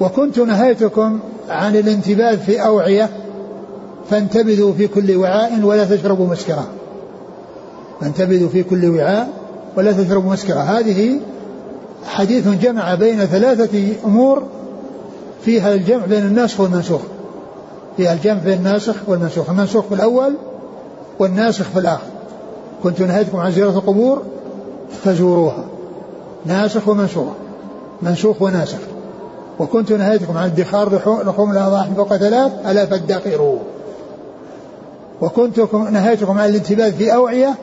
Speaker 2: وكنت نهيتكم عن الانتباذ في أوعية. فانتبذوا في كل وعاء ولا تشربوا مسكرا. فانتبذوا في كل وعاء ولا تشربوا مسكرا. هذه حديث جمع بين ثلاثة أمور فيها الجمع بين الناسخ والمنسوخ. فيها الجمع بين الناسخ والمنسوخ. المنسوخ في الأول والناسخ في الآخر. كنت نهيتكم عن زيارة القبور فزوروها. ناسخ ومنسوخ. منسوخ وناسخ. وكنت نهيتكم عن ادخار لحوم الأضاحي فوق ثلاث ألا فادخروا وكنت نهيتكم عن الانتباه في أوعية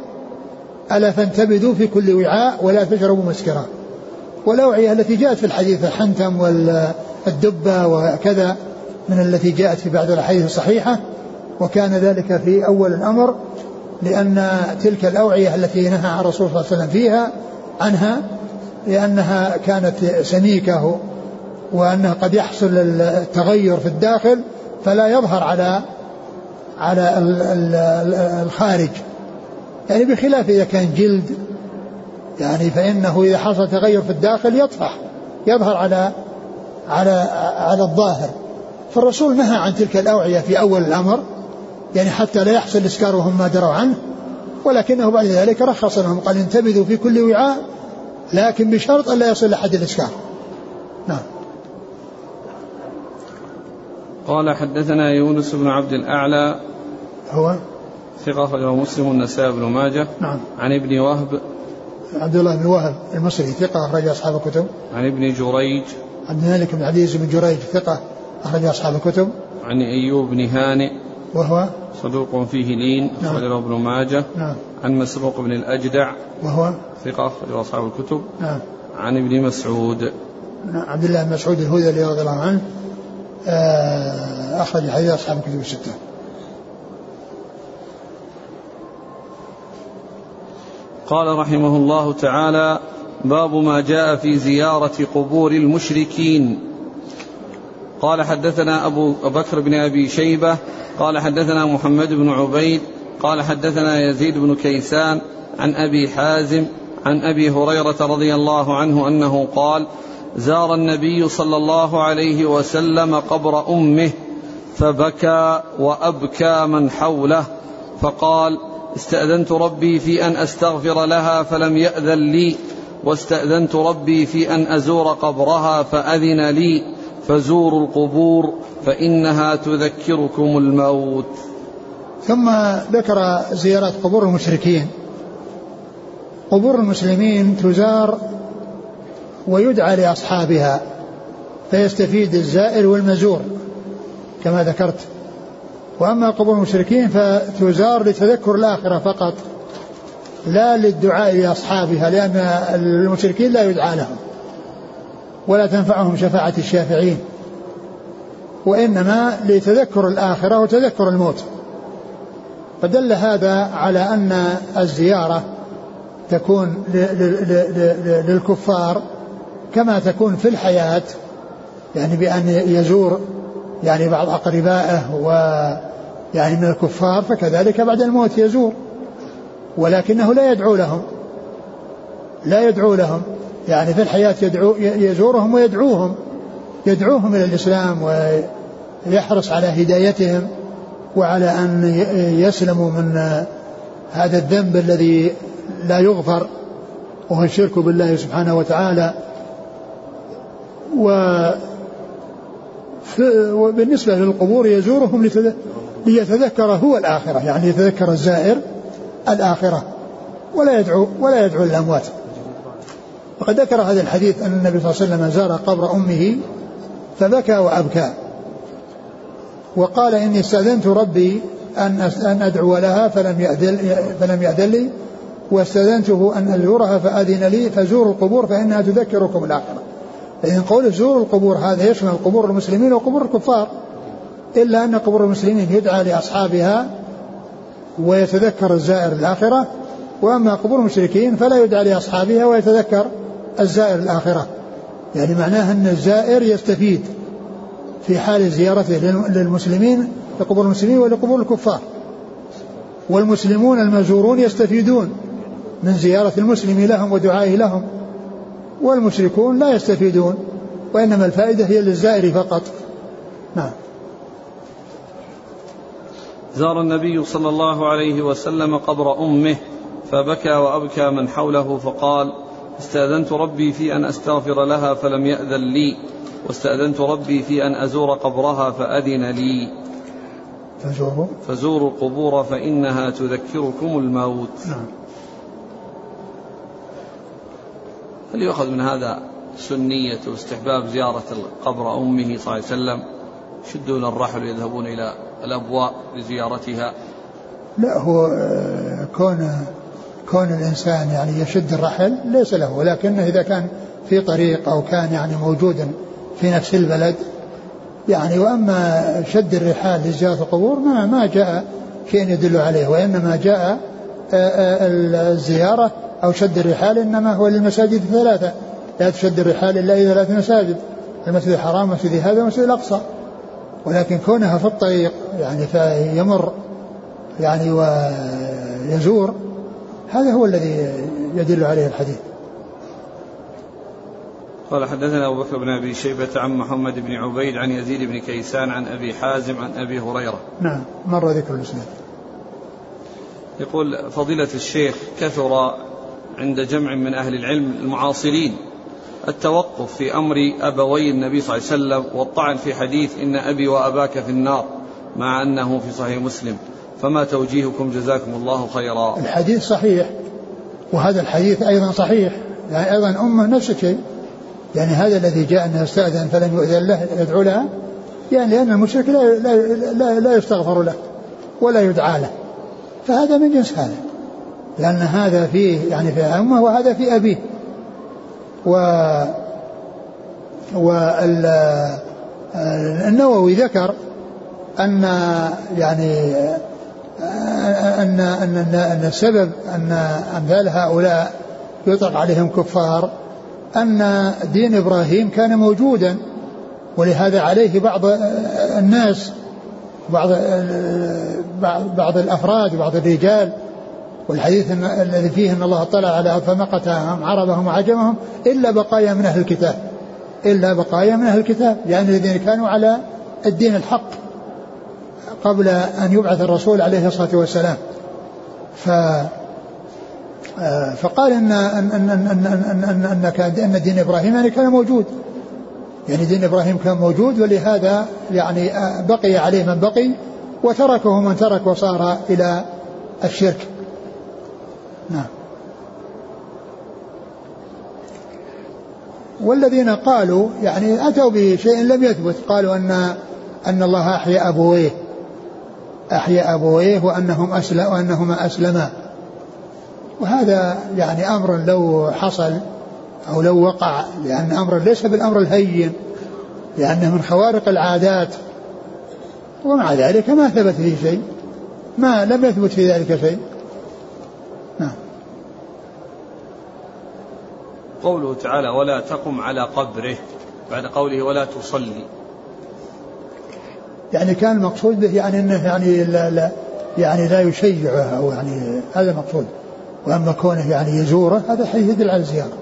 Speaker 2: ألا فانتبذوا في كل وعاء ولا تشربوا مسكرا. والأوعية التي جاءت في الحديث الحنتم والدبة وكذا من التي جاءت في بعض الأحاديث الصحيحة وكان ذلك في أول الأمر لأن تلك الأوعية التي نهى عن الرسول صلى الله عليه وسلم فيها عنها لأنها كانت سميكة وأنه قد يحصل التغير في الداخل فلا يظهر على على الخارج. يعني بخلاف إذا كان جلد يعني فإنه إذا حصل تغير في الداخل يطفح يظهر على على على الظاهر. فالرسول نهى عن تلك الأوعية في أول الأمر يعني حتى لا يحصل الإسكار وهم ما دروا عنه ولكنه بعد ذلك رخص لهم قال انتبذوا في كل وعاء لكن بشرط ألا يصل لحد الإسكار. نعم.
Speaker 1: قال حدثنا يونس بن عبد الأعلى.
Speaker 2: هو؟
Speaker 1: ثقة أخرجه مسلم والنسائي بن ماجه.
Speaker 2: نعم.
Speaker 1: عن ابن وهب.
Speaker 2: عبد الله بن وهب المصري ثقة أخرج أصحاب الكتب.
Speaker 1: عن ابن جريج.
Speaker 2: عبد الملك بن عزيز بن جريج ثقة أخرج أصحاب الكتب.
Speaker 1: عن أيوب بن هانئ.
Speaker 2: وهو؟
Speaker 1: صدوق فيه لين
Speaker 2: نعم.
Speaker 1: أخرجه ابن ماجه.
Speaker 2: نعم.
Speaker 1: عن مسروق بن الأجدع.
Speaker 2: وهو؟
Speaker 1: ثقة أخرجه أصحاب الكتب.
Speaker 2: نعم.
Speaker 1: عن ابن مسعود.
Speaker 2: نعم عبد الله بن مسعود الهذلي رضي الله عنه. أخرج حديث أصحاب الكتب الستة.
Speaker 1: قال رحمه الله تعالى باب ما جاء في زيارة قبور المشركين. قال حدثنا أبو بكر بن أبي شيبة قال حدثنا محمد بن عبيد قال حدثنا يزيد بن كيسان عن أبي حازم عن أبي هريرة رضي الله عنه أنه قال زار النبي صلى الله عليه وسلم قبر أمه فبكى وأبكى من حوله فقال استأذنت ربي في أن أستغفر لها فلم يأذن لي واستأذنت ربي في أن أزور قبرها فأذن لي فزوروا القبور فإنها تذكركم الموت.
Speaker 2: ثم ذكر زيارة قبور المشركين. قبور المسلمين تزار ويدعى لأصحابها فيستفيد الزائر والمزور كما ذكرت. وأما قبور المشركين فتزار لتذكر الآخرة فقط لا للدعاء لأصحابها لأن المشركين لا يدعى لهم ولا تنفعهم شفاعة الشافعين وإنما لتذكر الآخرة وتذكر الموت. فدل هذا على أن الزيارة تكون للكفار كما تكون في الحياة يعني بأن يزور يعني بعض أقربائه و يعني من الكفار فكذلك بعد الموت يزور ولكنه لا يدعو لهم. لا يدعو لهم. يعني في الحياة يدعو يزورهم ويدعوهم. يدعوهم إلى الإسلام ويحرص على هدايتهم وعلى أن يسلموا من هذا الذنب الذي لا يغفر وهو الشرك بالله سبحانه وتعالى. و وبالنسبة للقبور يزورهم ليتذكر هو الآخرة يعني يتذكر الزائر الآخرة ولا يدعو ولا يدعو الأموات وقد ذكر هذا الحديث أن النبي صلى الله عليه وسلم زار قبر أمه فبكى وأبكى. وقال إني استأذنت ربي أن أن أدعو لها فلم يأذن فلم يأذن لي واستأذنته أن أزورها فأذن لي فزوروا القبور فإنها تذكركم الآخرة. لأن قول زوروا القبور هذا يشمل قبور المسلمين وقبور الكفار؟ إلا أن قبور المسلمين يدعى لأصحابها ويتذكر الزائر الآخرة وأما قبور المشركين فلا يدعى لأصحابها ويتذكر الزائر الآخرة. يعني معناه أن الزائر يستفيد في حال زيارته للمسلمين لقبور المسلمين ولقبور الكفار. والمسلمون المزورون يستفيدون من زيارة المسلم لهم ودعائه لهم. والمشركون لا يستفيدون وإنما الفائدة هي للزائر فقط. نعم.
Speaker 1: زار النبي صلى الله عليه وسلم قبر أمه فبكى وأبكى من حوله فقال استأذنت ربي في أن أستغفر لها فلم يأذن لي. واستأذنت ربي في أن أزور قبرها فأذن لي.
Speaker 2: فزوروا.
Speaker 1: فزوروا القبور فإنها تذكركم الموت.
Speaker 2: نعم.
Speaker 1: هل يؤخذ من هذا سنية واستحباب زيارة قبر أمه صلى الله عليه وسلم؟ يشدون الرحل ويذهبون إلى الأبواء لزيارتها.
Speaker 2: لا هو آه، كون كون الإنسان يعني يشد الرحل ليس له ولكنه إذا كان في طريق أو كان يعني موجودا في نفس البلد يعني وأما شد الرحال لزيارة القبور ما ما جاء شيء يدل عليه وإنما جاء آه، آه، الزيارة أو شد الرحال إنما هو للمساجد الثلاثة لا تشد الرحال إلا إلى ثلاث مساجد. المسجد الحرام المسجد هذا والمسجد الأقصى. ولكن كونها في الطريق يعني فيمر يعني ويزور هذا هو الذي يدل عليه الحديث.
Speaker 1: قال حدثنا أبو بكر بن أبي شيبة عن محمد بن عبيد عن يزيد بن كيسان عن أبي حازم عن أبي هريرة.
Speaker 2: نعم مر ذكر الإسناد.
Speaker 1: يقول فضيلة الشيخ كثر عند جمع من أهل العلم المعاصرين. التوقف في أمر أبوي النبي صلى الله عليه وسلم والطعن في حديث إن أبي وأباك في النار مع أنه في صحيح مسلم. فما توجيهكم؟ جزاكم الله خيرا.
Speaker 2: الحديث صحيح وهذا الحديث أيضا صحيح. يعني أيضا أمة نفس الشيء. يعني هذا الذي جاء أنه استأذن فلم يؤذن له يدعو لها يعني لأن المشرك لا, لا, لا, لا يستغفر له ولا يدعى له. فهذا من جنس هذا. لأن هذا فيه يعني في أمه وهذا في أبيه. و والنووي ذكر أن يعني أن أن أن السبب أن أمثال هؤلاء يطلق عليهم كفار أن دين إبراهيم كان موجودا ولهذا عليه بعض الناس بعض بعض الأفراد وبعض الرجال والحديث الذي فيه إن الله اطلع على فمقتهم عربهم وعجمهم إلا بقايا من أهل الكتاب. إلا بقايا من أهل الكتاب يعني الذين كانوا على الدين الحق قبل أن يبعث الرسول عليه الصلاة والسلام. ف فقال ان ان ان ان ان ان, أن, أن دين إبراهيم يعني كان موجود. يعني دين إبراهيم كان موجود ولهذا يعني بقي عليه من بقي وتركه من ترك وصار إلى الشرك. نعم. والذين قالوا يعني أتوا بشيء لم يثبت قالوا أن أن الله احيا أبويه احيا أبويه وأنهم اسلم وأنهما أسلما. وهذا يعني أمر لو حصل أو لو وقع لأن أمر ليس بالأمر الهين لأنه من خوارق العادات. ومع ذلك ما ثبت فيه شيء ما لم يثبت في ذلك شيء.
Speaker 1: قوله تعالى ولا تقم على قبره بعد قوله ولا تصلي.
Speaker 2: يعني كان المقصود به يعني إنه يعني لا, لا يعني لا يشيعه أو يعني هذا المقصود. وأما كونه يعني يزوره هذا حديث يدل على الزيارة.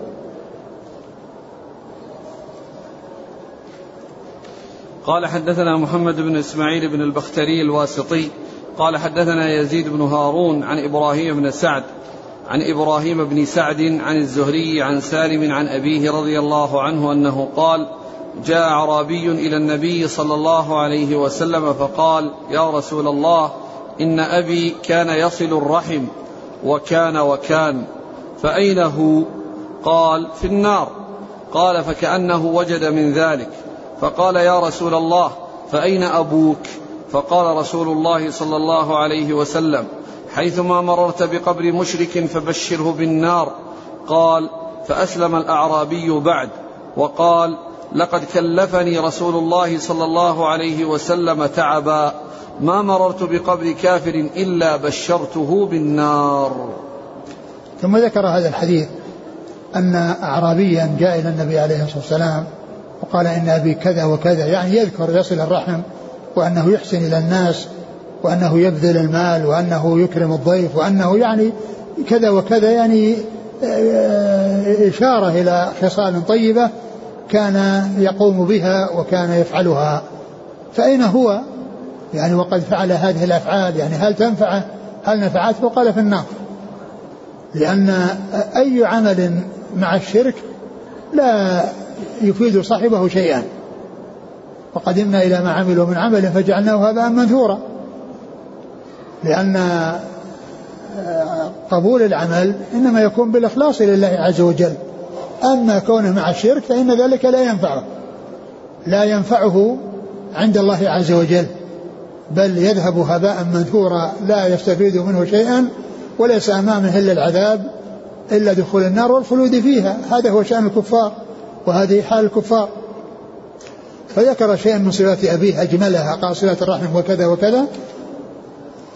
Speaker 1: قال حدثنا محمد بن إسماعيل بن البختري الواسطي قال حدثنا يزيد بن هارون عن إبراهيم بن سعد عن إبراهيم بن سعد عن الزهري عن سالم عن أبيه رضي الله عنه أنه قال جاء أعرابي إلى النبي صلى الله عليه وسلم فقال يا رسول الله إن أبي كان يصل الرحم وكان وكان فأين هو؟ قال في النار. قال فكأنه وجد من ذلك. فقال يا رسول الله فأين أبوك؟ فقال رسول الله صلى الله عليه وسلم حيثما مررت بقبر مشرك فبشره بالنار. قال فأسلم الأعرابي بعد. وقال لقد كلفني رسول الله صلى الله عليه وسلم تعبا. ما مررت بقبر كافر إلا بشرته بالنار.
Speaker 2: ثم ذكر هذا الحديث أن أعرابيا جاء إلى النبي عليه الصلاة والسلام وقال إن أبي كذا وكذا يعني يذكر يصل الرحم وأنه يحسن إلى الناس وأنه يبذل المال وأنه يكرم الضيف وأنه يعني كذا وكذا يعني آه، إشارة إلى خصال طيبة كان يقوم بها وكان يفعلها. فأين هو؟ يعني وقد فعل هذه الأفعال يعني هل تنفعه هل نفعته؟ قال في النار لأن أي عمل مع الشرك لا يفيد صاحبه شيئا. وقدمنا إلى ما عملوا من عمل فجعلناه هباء منثورا. لأن آه، قبول العمل إنما يكون بالإخلاص لله عز وجل. أما كونه مع الشرك فإن ذلك لا ينفعه لا ينفعه عند الله عز وجل بل يذهب هباء منثورا لا يستفيد منه شيئا وليس أمامه إلا العذاب إلا دخول النار والخلود فيها. هذا هو شأن الكفار وهذه حال الكفار. فذكر شيئا من صفات أبيه أجملها قال صلة الرحم وكذا وكذا.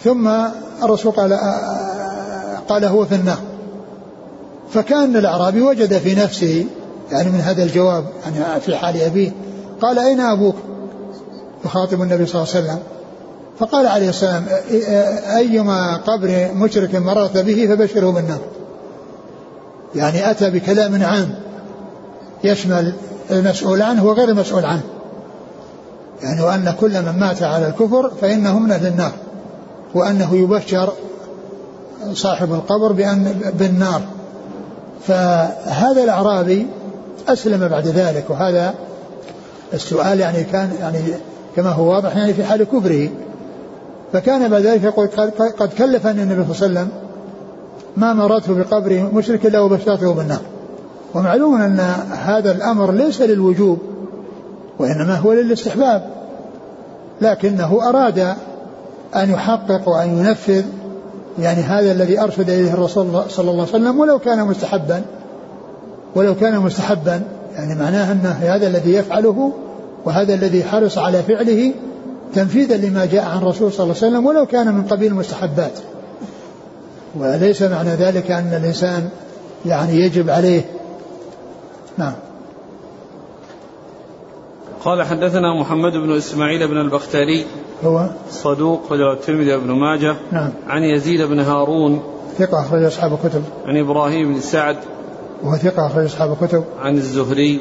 Speaker 2: ثم الرسول قال قال هو في النار. فكان الأعرابي وجد في نفسه يعني من هذا الجواب يعني في حال أبيه قال أين أبوك؟ يخاطب النبي صلى الله عليه وسلم. فقال عليه السلام أيما قبر مشرك مررت به فبشره بالنار. يعني أتى بكلام عام يشمل المسؤول عنه وغير المسؤول عنه. يعني وأن كل من مات على الكفر فإنه من أهل النار. وأنه يبشر صاحب القبر بأن بالنار. فهذا الأعرابي أسلم بعد ذلك وهذا السؤال يعني كان يعني كما هو واضح يعني في حال كفره. فكان بعد ذلك يقول قد كلفني النبي صلى الله عليه وسلم ما مررت بقبر مشرك الا وبشرته بالنار. ومعلوم أن هذا الأمر ليس للوجوب وإنما هو للاستحباب لكنه أراد أن يحقق وأن ينفذ يعني هذا الذي أرشد إليه الرسول صلى الله عليه وسلم ولو كان مستحبا ولو كان مستحبا يعني معناه أن هذا الذي يفعله وهذا الذي حرص على فعله تنفيذا لما جاء عن الرسول صلى الله عليه وسلم ولو كان من قبيل المستحبات وليس معنى ذلك أن الإنسان يعني يجب عليه. نعم.
Speaker 1: قال حدثنا محمد بن إسماعيل بن البختاري
Speaker 2: هو
Speaker 1: صدوق رجل الترمذي بن ماجه.
Speaker 2: نعم.
Speaker 1: عن يزيد بن هارون.
Speaker 2: ثقة أخرج أصحاب الكتب.
Speaker 1: عن إبراهيم بن سعد.
Speaker 2: وهو ثقة أخرج أصحاب الكتب.
Speaker 1: عن الزهري.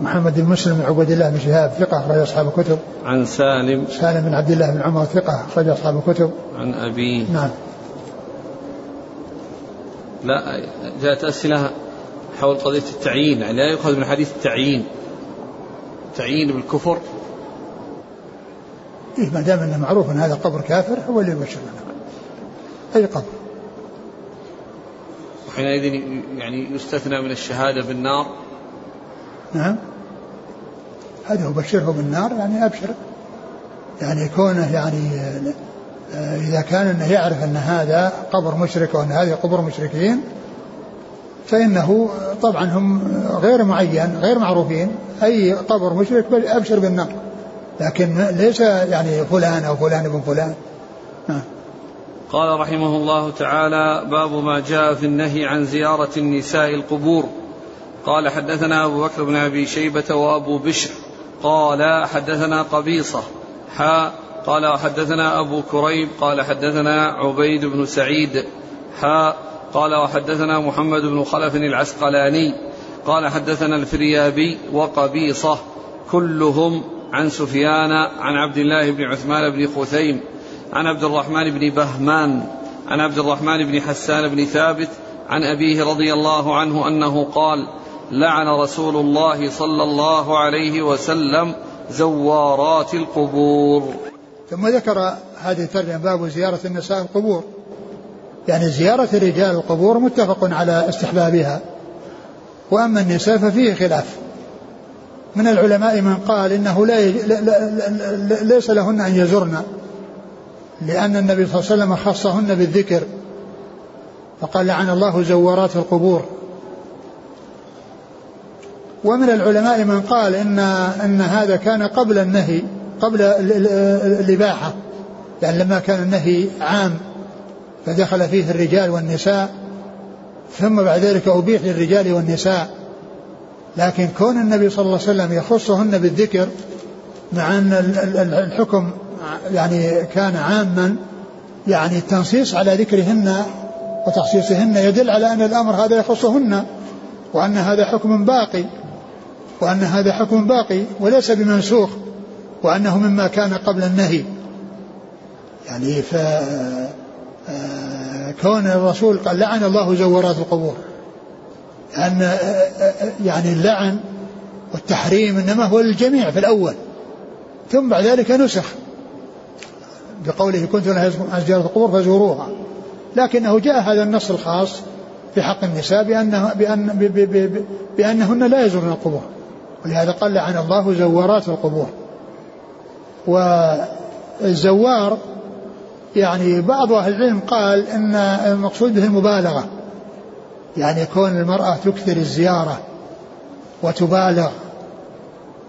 Speaker 2: محمد بن مسلم بن عبد الله بن شهاب ثقة أخرج أصحاب الكتب.
Speaker 1: عن سالم.
Speaker 2: سالم بن عبد الله بن عمر ثقة أخرج أصحاب الكتب.
Speaker 1: عن أبيه
Speaker 2: نعم.
Speaker 1: لا جاءت أسئلة حول قضية التعيين. يعني لا يؤخذ من حديث التعيين. تعيين بالكفر؟
Speaker 2: إيه ما دام أنه معروف أن هذا قبر كافر هو اللي يبشر أي قبر.
Speaker 1: وحينئذ يعني يستثنى من الشهادة بالنار؟
Speaker 2: نعم. هذا هو بشره بالنار يعني أبشر. يعني كونه يعني آه، إذا كان أنه يعرف أن هذا قبر مشرك وأن هذه قبور مشركين فإنه طبعا هم غير معين غير معروفين. أي قبر مشرك أبشر بالنار لكن ليس يعني فلان أو فلان ابن فلان. نعم.
Speaker 1: قال رحمه الله تعالى باب ما جاء في النهي عن زيارة النساء القبور. قال حدثنا أبو بكر بن أبي شيبة وأبو بشر. قال حدثنا قبيصة. حا. قال وحدثنا أبو كريب. قال حدثنا عبيد بن سعيد. حا. قال وحدثنا محمد بن خلف العسقلاني قال حدثنا الفريابي وقبيصة كلهم عن سفيان عن عبد الله بن عثمان بن خثيم عن عبد الرحمن بن بهمان عن عبد الرحمن بن حسان بن ثابت عن أبيه رضي الله عنه أنه قال لعن رسول الله صلى الله عليه وسلم زوارات القبور.
Speaker 2: ثم ذكر هذه الترجمة باب زيارة النساء القبور. يعني زيارة الرجال القبور متفق على استحبابها. وأما النساء ففيه خلاف. من العلماء من قال إنه لا ليس لهن أن يزرن لأن النبي صلى الله عليه وسلم خصهن بالذكر. فقال لعن الله زوارات القبور. ومن العلماء من قال إن أن هذا كان قبل النهي قبل الإباحة. يعني لما كان النهي عام. فدخل فيه الرجال والنساء ثم بعد ذلك أبيح للرجال والنساء. لكن كون النبي صلى الله عليه وسلم يخصهن بالذكر مع أن الحكم يعني كان عاما يعني التنصيص على ذكرهن وتخصيصهن يدل على أن الأمر هذا يخصهن وأن هذا حكم باقي وأن هذا حكم باقي وليس بمنسوخ وأنه مما كان قبل النهي. يعني ف كون الرسول قال لعن الله زورات القبور. لأن يعني اللعن والتحريم إنما هو للجميع في الأول. ثم بعد ذلك نسخ. بقوله كنت نهيتكم عن زيارة القبور فزوروها. لكنه جاء هذا النص الخاص في حق النساء بأنه بأن بأنهن لا يزورن القبور. ولهذا قال لعن الله زوارات القبور. والزوار يعني بعض أهل العلم قال أن المقصود به المبالغة. يعني كون المرأة تكثر الزيارة وتبالغ.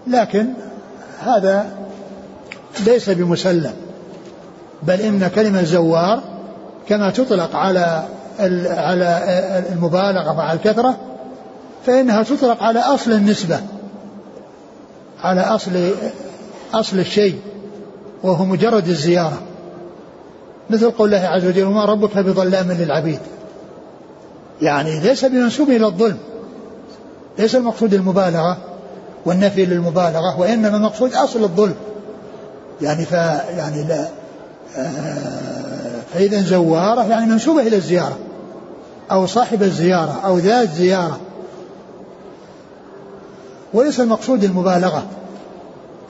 Speaker 2: لكن هذا ليس بمسلم. بل إن كلمة زوار كما تطلق على على المبالغة مع الكثرة فإنها تطلق على أصل النسبة على أصل أصل الشيء وهو مجرد الزيارة. مثل قول الله عز وجل وما ربك بظلام للعبيد. يعني ليس بمنسوب إلى الظلم. ليس المقصود المبالغة والنفي للمبالغة وإنما المقصود أصل الظلم. يعني ف يعني لا آه، فإذا زوارة يعني منسوبة إلى الزيارة أو صاحب الزيارة أو ذات زيارة. وليس المقصود المبالغة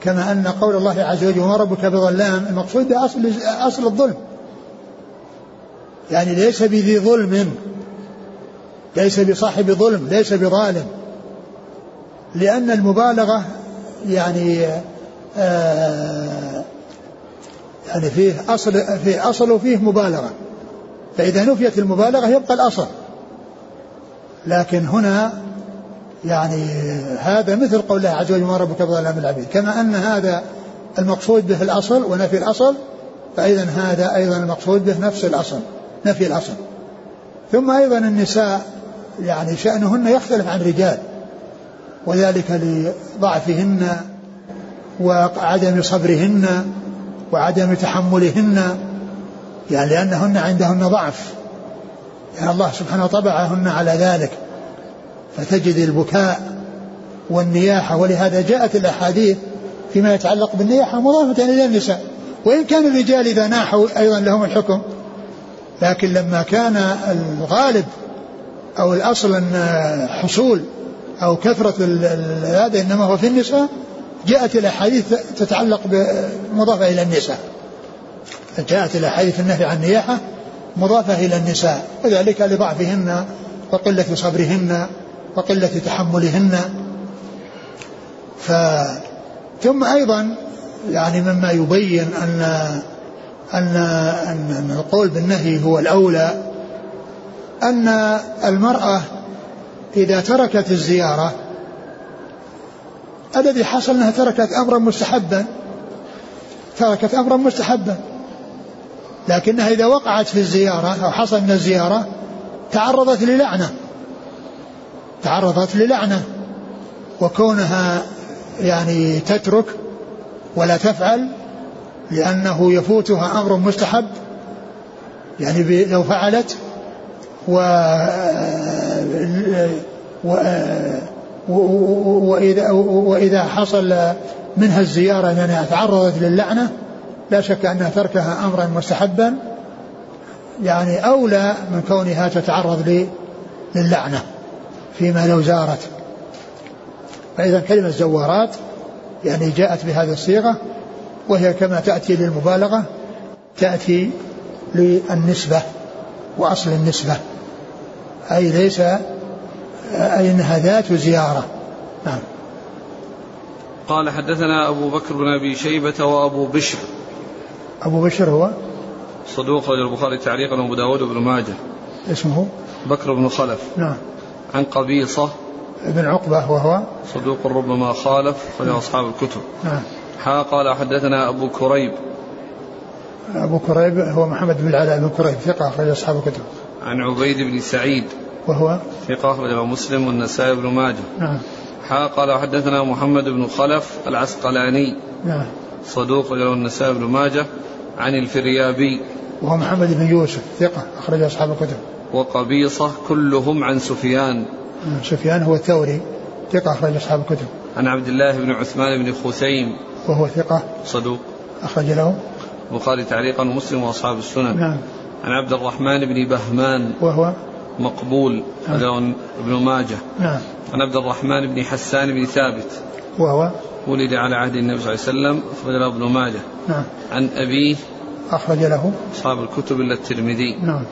Speaker 2: كما أن قول الله عز وجل وما ربك بظلام. المقصود بأصل أصل الظلم. يعني ليس بذي ظلم ليس بصاحب ظلم ليس بظالم. لأن المبالغة يعني آه يعني فيه أصل فيه أصل وفيه مبالغة. فإذا نفيت المبالغة يبقى الأصل. لكن هنا يعني هذا مثل قول الله عز وجل ما ربك بظلام العبيد كما أن هذا المقصود به الأصل ونفي الأصل فإذا هذا أيضا المقصود به نفس الأصل. نفي الأصل ثم أيضا النساء يعني شأنهن يختلف عن الرجال. وذلك لضعفهن وعدم صبرهن وعدم تحملهن يعني لأنهن عندهن ضعف. يعني الله سبحانه طبعهن على ذلك. فتجد البكاء والنياحة. ولهذا جاءت الأحاديث فيما يتعلق بالنياحة مضافة إلى النساء. وإن كان الرجال إذا ناحوا أيضا لهم الحكم. لكن لما كان الغالب أو الأصل أن حصول أو كثرة هذا إنما هو في النساء جاءت الأحاديث تتعلق مضافة إلى النساء. جاءت الأحاديث النهي عن النياحة مضافة إلى النساء. وذلك لضعفهن وقلة صبرهن وقلة تحملهن. ف ثم أيضا يعني مما يبين أن أن أن القول بالنهي هو الأولى أن المرأة إذا تركت الزيارة الذي حصل أنها تركت أمرا مستحبا تركت أمرا مستحبا لكنها إذا وقعت في الزيارة أو حصل من الزيارة تعرضت للعنة تعرضت للعنة وكونها يعني تترك ولا تفعل لأنه يفوتها أمر مستحب يعني لو فعلت و, و... وإذا, وإذا حصل منها الزيارة يعني تعرضت للعنة لا شك أن تركها أمرا مستحبا يعني أولى من كونها تتعرض للعنة فيما لو زارت. فإذا كلمة زوارات يعني جاءت بهذه الصيغة وهي كما تأتي للمبالغة تأتي للنسبة وأصل النسبة. أي ليس أي أنها ذات زيارة. نعم.
Speaker 1: قال حدثنا أبو بكر بن أبي شيبة وأبو بشر.
Speaker 2: أبو بشر هو؟
Speaker 1: صدوق رجل البخاري تعليقا وأبو داود بن ماجه.
Speaker 2: اسمه؟
Speaker 1: بكر بن خلف.
Speaker 2: نعم.
Speaker 1: عن قبيصة.
Speaker 2: بن عقبة وهو؟
Speaker 1: صدوق ربما خالف أخرجه أصحاب الكتب.
Speaker 2: نعم.
Speaker 1: حا قال حدثنا أبو كريب.
Speaker 2: أبو كريب هو محمد بن العلاء بن كريب ثقة أخرج أصحاب الكتب.
Speaker 1: عن عبيد بن سعيد
Speaker 2: وهو؟
Speaker 1: ثقة أخرجه مسلم والنسائي بن ماجه.
Speaker 2: نعم.
Speaker 1: حا قال حدثنا محمد بن خلف العسقلاني.
Speaker 2: نعم.
Speaker 1: صدوق له النسائي بن ماجه. عن الفريابي.
Speaker 2: وهو محمد بن يوسف ثقة أخرج أصحاب الكتب.
Speaker 1: وقبيصة كلهم عن سفيان.
Speaker 2: نعم، سفيان هو الثوري ثقة أخرج أصحاب الكتب.
Speaker 1: عن عبد الله بن عثمان بن خثيم.
Speaker 2: وهو ثقة
Speaker 1: صدوق.
Speaker 2: أخرج له
Speaker 1: البخاري تعليقا ومسلم وأصحاب السنن.
Speaker 2: نعم.
Speaker 1: عن عبد الرحمن بن بهمان
Speaker 2: وهو
Speaker 1: مقبول هذا ابن ماجه.
Speaker 2: نعم.
Speaker 1: عن عبد الرحمن بن حسان بن ثابت
Speaker 2: وهو
Speaker 1: ولد على عهد النبي صلى الله عليه وسلم أخرج له ابن ماجه.
Speaker 2: نعم.
Speaker 1: عن أبيه
Speaker 2: أخرج له
Speaker 1: أصحاب الكتب إلا الترمذي.
Speaker 2: نعم.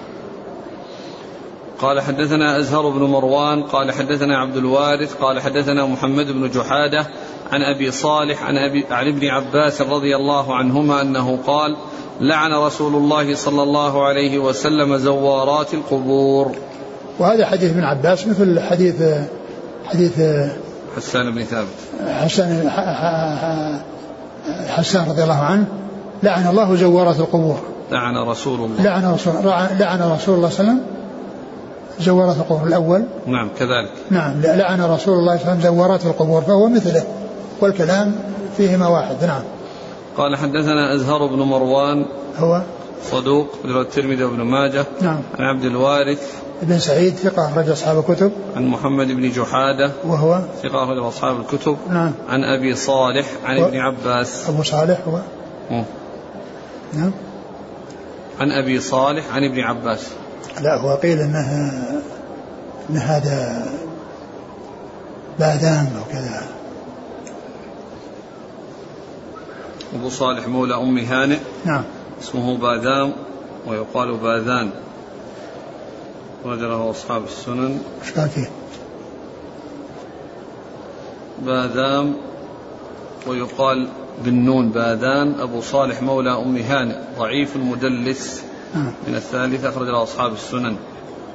Speaker 1: قال حدثنا أزهر بن مروان قال حدثنا عبد الوارث قال حدثنا محمد بن جحادة عن أبي صالح عن, أبي عن ابن عباس رضي الله عنهما أنه قال لعن رسول الله صلى الله عليه وسلم زوارات القبور.
Speaker 2: وهذا حديث ابن عباس مثل حديث حديث
Speaker 1: حسان بن ثابت.
Speaker 2: حسان حسان رضي الله عنه لعن الله زوارات القبور.
Speaker 1: لعن رسول الله.
Speaker 2: لعن رسول لعن رسول الله صلى الله عليه وسلم زوارات القبور الأول.
Speaker 1: نعم كذلك.
Speaker 2: نعم لعن رسول الله صلى الله عليه وسلم زوارات القبور فهو مثله. والكلام فيهما واحد. نعم.
Speaker 1: قال حدثنا أزهر بن مروان
Speaker 2: هو؟
Speaker 1: صدوق الترمذي وابن ماجه.
Speaker 2: نعم.
Speaker 1: عن عبد الوارث.
Speaker 2: بن سعيد ثقة أخرج أصحاب الكتب.
Speaker 1: عن محمد بن جحادة.
Speaker 2: وهو؟
Speaker 1: ثقة أخرج أصحاب الكتب.
Speaker 2: نعم.
Speaker 1: عن أبي صالح عن
Speaker 2: و...
Speaker 1: ابن عباس.
Speaker 2: أبو صالح هو؟
Speaker 1: مم.
Speaker 2: نعم.
Speaker 1: عن أبي صالح عن ابن عباس.
Speaker 2: لا هو قيل إنه إن هذا باذان أو كذا.
Speaker 1: أبو صالح مولى أم هانئ.
Speaker 2: نعم.
Speaker 1: اسمه باذام ويقال باذان. له أصحاب السنن.
Speaker 2: فيه؟
Speaker 1: باذام ويقال بالنون باذان. أبو صالح مولى أم هانئ. ضعيف المدلس.
Speaker 2: نعم.
Speaker 1: من الثالث أخرج له أصحاب السنن.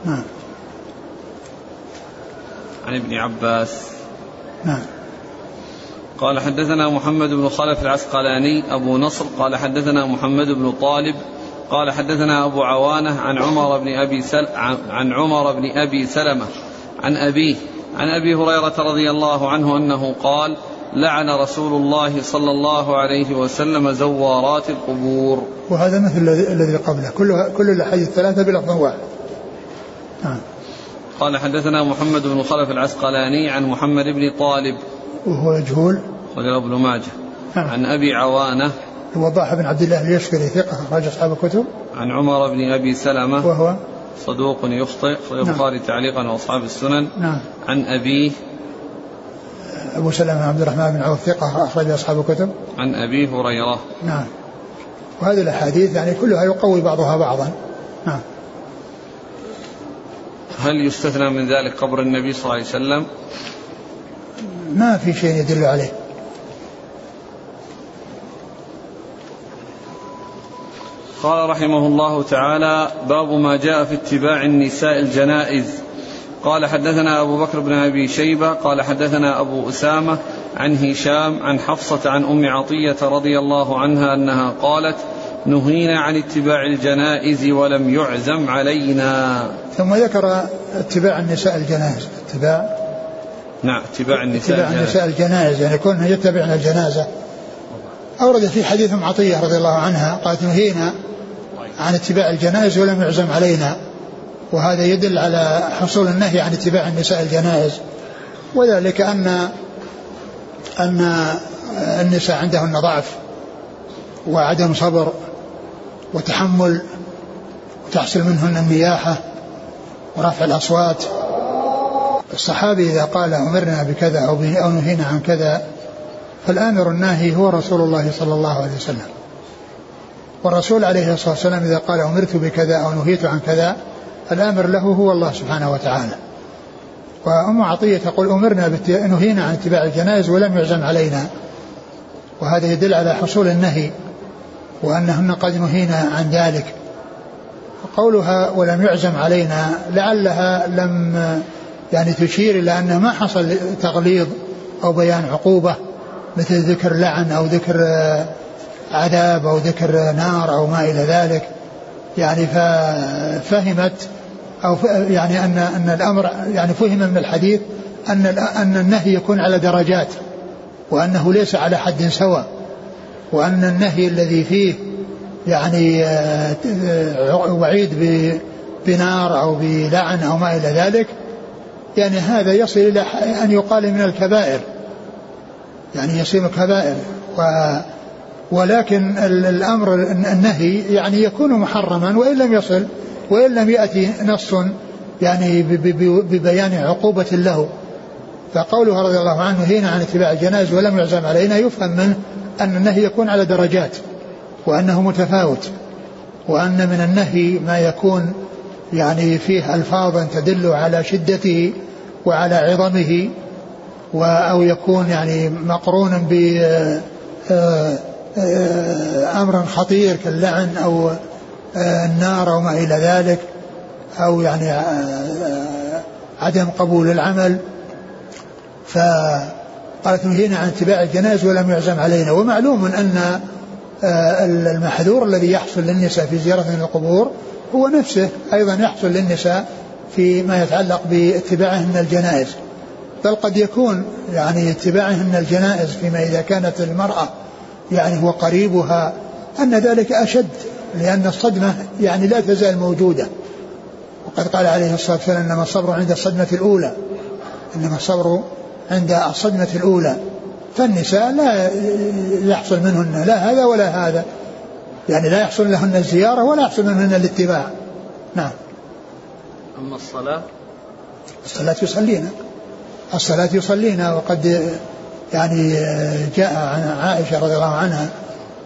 Speaker 2: نعم.
Speaker 1: عن ابن عباس.
Speaker 2: نعم.
Speaker 1: قال حدثنا محمد بن خلف العسقلاني أبو نصر قال حدثنا محمد بن طالب قال حدثنا أبو عوانة عن عمر بن أبي سل عن عمر بن أبي سلمة عن أبيه عن أبي هريرة رضي الله عنه أنه قال لعن رسول الله صلى الله عليه وسلم زوارات القبور.
Speaker 2: وهذا مثل الذي قبله. كلها كل الأحاديث الثلاثة بلفظ واحد. نعم.
Speaker 1: قال حدثنا محمد بن خلف العسقلاني عن محمد بن طالب.
Speaker 2: وهو مجهول.
Speaker 1: رجل ابن ماجه
Speaker 2: نعم.
Speaker 1: عن أبي عوانة
Speaker 2: الوضاح بن عبد الله اليشكري ثقة أخرج أصحاب الكتب.
Speaker 1: عن عمر بن أبي سلمة
Speaker 2: وهو؟
Speaker 1: صدوق يخطئ خرج
Speaker 2: نعم.
Speaker 1: البخاري تعليقا وأصحاب السنن.
Speaker 2: نعم.
Speaker 1: عن ابيه
Speaker 2: أبو سلمة عبد الرحمن بن عوف ثقة أخرج أصحاب الكتب.
Speaker 1: عن أبي هريرة.
Speaker 2: نعم. وهذه الأحاديث يعني كلها يقوي بعضها بعضا. نعم.
Speaker 1: هل يستثنى من ذلك قبر النبي صلى الله عليه وسلم؟
Speaker 2: ما في شيء يدل عليه.
Speaker 1: قال رحمه الله تعالى باب ما جاء في اتباع النساء الجنائز. قال حدثنا أبو بكر بن أبي شيبة قال حدثنا أبو أسامة عن هشام عن حفصة عن أم عطية رضي الله عنها أنها قالت نهينا عن اتباع الجنائز ولم يعزم علينا.
Speaker 2: ثم ذكر اتباع النساء الجنائز. اتباع؟
Speaker 1: نعم اتباع النساء
Speaker 2: اتباع النساء الجنائز يعني كنا يتبعن الجنازة. أورد في حديث ام عطية رضي الله عنها قالت نهينا عن اتباع الجنائز ولم يعزم علينا. وهذا يدل على حصول النهي عن اتباع النساء الجنائز وذلك أن أن النساء عندهن ضعف وعدم صبر وتحمل وتحصل منهن النياحة ورفع الأصوات. الصحابي إذا قال أمرنا بكذا أو أو نهينا عن كذا فالآمر الناهي هو رسول الله صلى الله عليه وسلم. والرسول عليه الصلاة والسلام إذا قال أمرت بكذا أو نهيت عن كذا الآمر له هو الله سبحانه وتعالى. وأم عطية تقول أمرنا نهينا عن اتباع الجنائز ولم يعزم علينا. وهذا يدل على حصول النهي وأنهن قد نهينا عن ذلك. قولها ولم يعزم علينا لعلها لم يعني تشير إلى أنه ما حصل تغليظ أو بيان عقوبة. مثل ذكر لعن أو ذكر عذاب أو ذكر نار أو ما إلى ذلك. يعني ففهمت أو يعني أن أن الأمر يعني فهم من الحديث أن أن النهي يكون على درجات وأنه ليس على حد سواء. وأن النهي الذي فيه يعني آه، وعيد بنار أو بلعن أو ما إلى ذلك يعني هذا يصل إلى أن يقال من الكبائر. يعني يصير كبائر. و ولكن الأمر النهي يعني يكون محرما وإن لم يصل وإن لم يأتي نص يعني ببيان عقوبة له. فقوله رضي الله عنه هنا عن اتباع الجنائز ولم يعزم علينا يفهم منه أن النهي يكون على درجات وأنه متفاوت وأن من النهي ما يكون يعني فيه ألفاظا تدل على شدته وعلى عظمه. أو يكون يعني مقرونا ب آه، آه، أمر خطير كاللعن أو آه، النار أو ما إلى ذلك أو يعني عدم قبول العمل. فقالت نهينا عن اتباع الجنائز ولم يعزم علينا. ومعلوم أن المحذور الذي يحصل للنساء في زيارة القبور هو نفسه. أيضا يحصل للنساء فيما يتعلق باتباعهن الجنائز. بل قد يكون يعني اتباعهن الجنائز فيما إذا كانت المرأة يعني هو قريبها أن ذلك أشد لأن الصدمة يعني لا تزال موجودة. وقد قال عليه الصلاة والسلام إنما الصبر عند الصدمة الأولى. إنما الصبر عند الصدمة الأولى. فالنساء لا يحصل منهن لا هذا ولا هذا. يعني لا يحصل لهن الزيارة ولا يحصل منهن الاتباع. نعم.
Speaker 1: أما الصلاة؟
Speaker 2: الصلاة يصلينا. الصلاة يصلينا وقد يعني جاء عن عائشة رضي الله عنها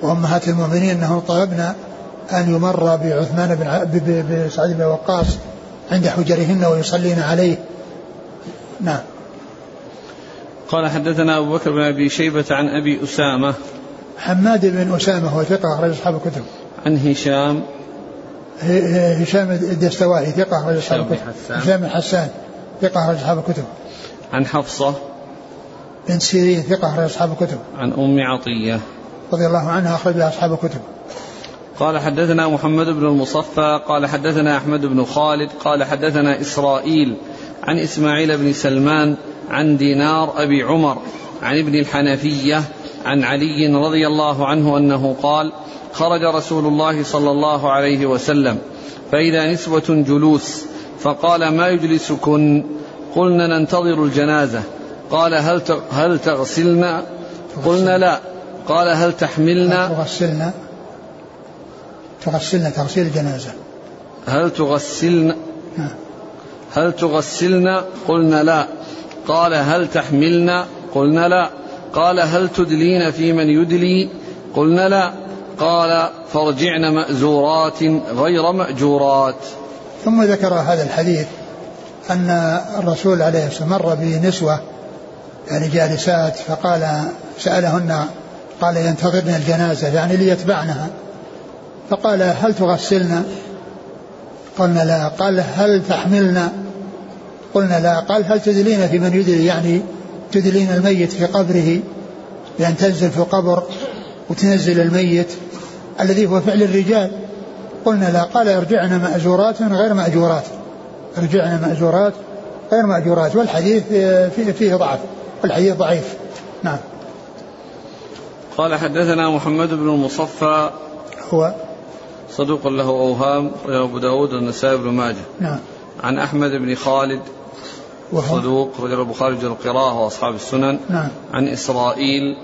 Speaker 2: وأمهات المؤمنين أنهم طلبنا أن يمر بعثمان بن بسعد بن وقاص عند حجرهن ويصلين عليه. نعم.
Speaker 1: قال حدثنا أبو بكر بن أبي شيبة عن أبي أسامة.
Speaker 2: حماد بن أسامة هو ثقة أخرج أصحاب الكتب.
Speaker 1: عن هشام.
Speaker 2: هشام الدستوائي ثقة أخرج أصحاب الكتب. هشام الحسان ثقة أخرج أصحاب الكتب.
Speaker 1: عن حفصة
Speaker 2: بن سيرين ثقة أخرج أصحاب الكتب.
Speaker 1: عن أم عطية.
Speaker 2: رضي الله عنها أخرج أصحاب الكتب.
Speaker 1: قال حدثنا محمد بن المصفى قال حدثنا أحمد بن خالد قال حدثنا إسرائيل عن إسماعيل بن سلمان عن دينار أبي عمر عن ابن الحنفية عن علي رضي الله عنه أنه قال خرج رسول الله صلى الله عليه وسلم فإذا نسوة جلوس فقال ما يجلسكن؟ قلنا ننتظر الجنازة. قال هل هل تغسلن قلنا لا. قال هل تحملن
Speaker 2: تغسلن تغسلن تغسيل الجنازة.
Speaker 1: هل تغسلن نعم. هل تغسلن قلنا لا. قال هل تحملن قلنا لا. قال هل تدلين في من يدلي؟ قلنا لا. قال فارجعن مأزورات غير مأجورات.
Speaker 2: ثم ذكر هذا الحديث أن الرسول عليه الصلاة مر بنسوة يعني جالسات فقال سألهن قال ينتظرن الجنازة يعني ليتبعنها. فقال هل تغسلن؟ قلنا لا. قال هل تحملن؟ قلنا لا. قال هل تدلين في من يدلي؟ يعني تدلين الميت في قبره بأن تنزل في القبر وتنزل الميت الذي هو فعل الرجال. قلنا لا. قال ارجعنا مأجورات غير مأجورات. ارجعنا مأجورات غير مأجورات والحديث فيه, فيه ضعف والحديث ضعيف. نعم.
Speaker 1: قال حدثنا محمد بن المصفى.
Speaker 2: هو
Speaker 1: صدوق له أوهام أبو داود والنسائي بن ماجه.
Speaker 2: نعم.
Speaker 1: عن أحمد بن خالد وهو صدوق رجل البخاري القراءة وأصحاب السنن.
Speaker 2: نعم.
Speaker 1: عن إسرائيل.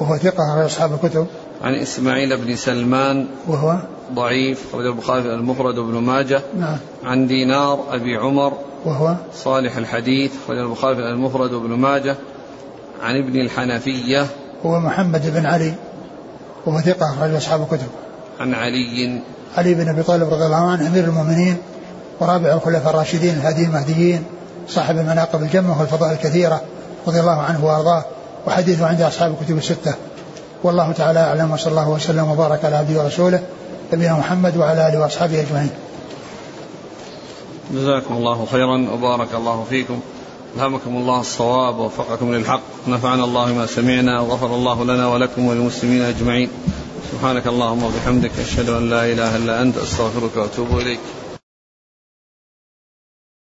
Speaker 2: وهو ثقة على أصحاب الكتب.
Speaker 1: عن إسماعيل بن سلمان
Speaker 2: وهو
Speaker 1: ضعيف رجل البخاري المفرد وابن ماجه.
Speaker 2: نعم.
Speaker 1: عن دينار أبي عمر
Speaker 2: وهو
Speaker 1: صالح الحديث رجل البخاري المفرد وابن ماجه. عن ابن الحنفية.
Speaker 2: هو محمد بن علي وهو ثقة أخرج أصحاب الكتب.
Speaker 1: عن علي.
Speaker 2: علي بن أبي طالب رضي الله عنه أمير المؤمنين ورابع الخلفاء الراشدين الهاديين المهديين صاحب المناقب الجمة والفضائل الكثيرة رضي الله عنه وأرضاه وحديثه عند أصحاب الكتب الستة. والله تعالى أعلم وصلى الله وسلم وبارك على عبده ورسوله نبينا محمد وعلى آله وأصحابه أجمعين.
Speaker 1: جزاكم الله خيرا وبارك الله فيكم. ألهمكم الله الصواب ووفقكم للحق. نفعنا الله ما سمعنا وغفر الله لنا ولكم وللمسلمين أجمعين. سبحانك اللهم وبحمدك أشهد أن لا إله إلا أنت أستغفرك وأتوب إليك.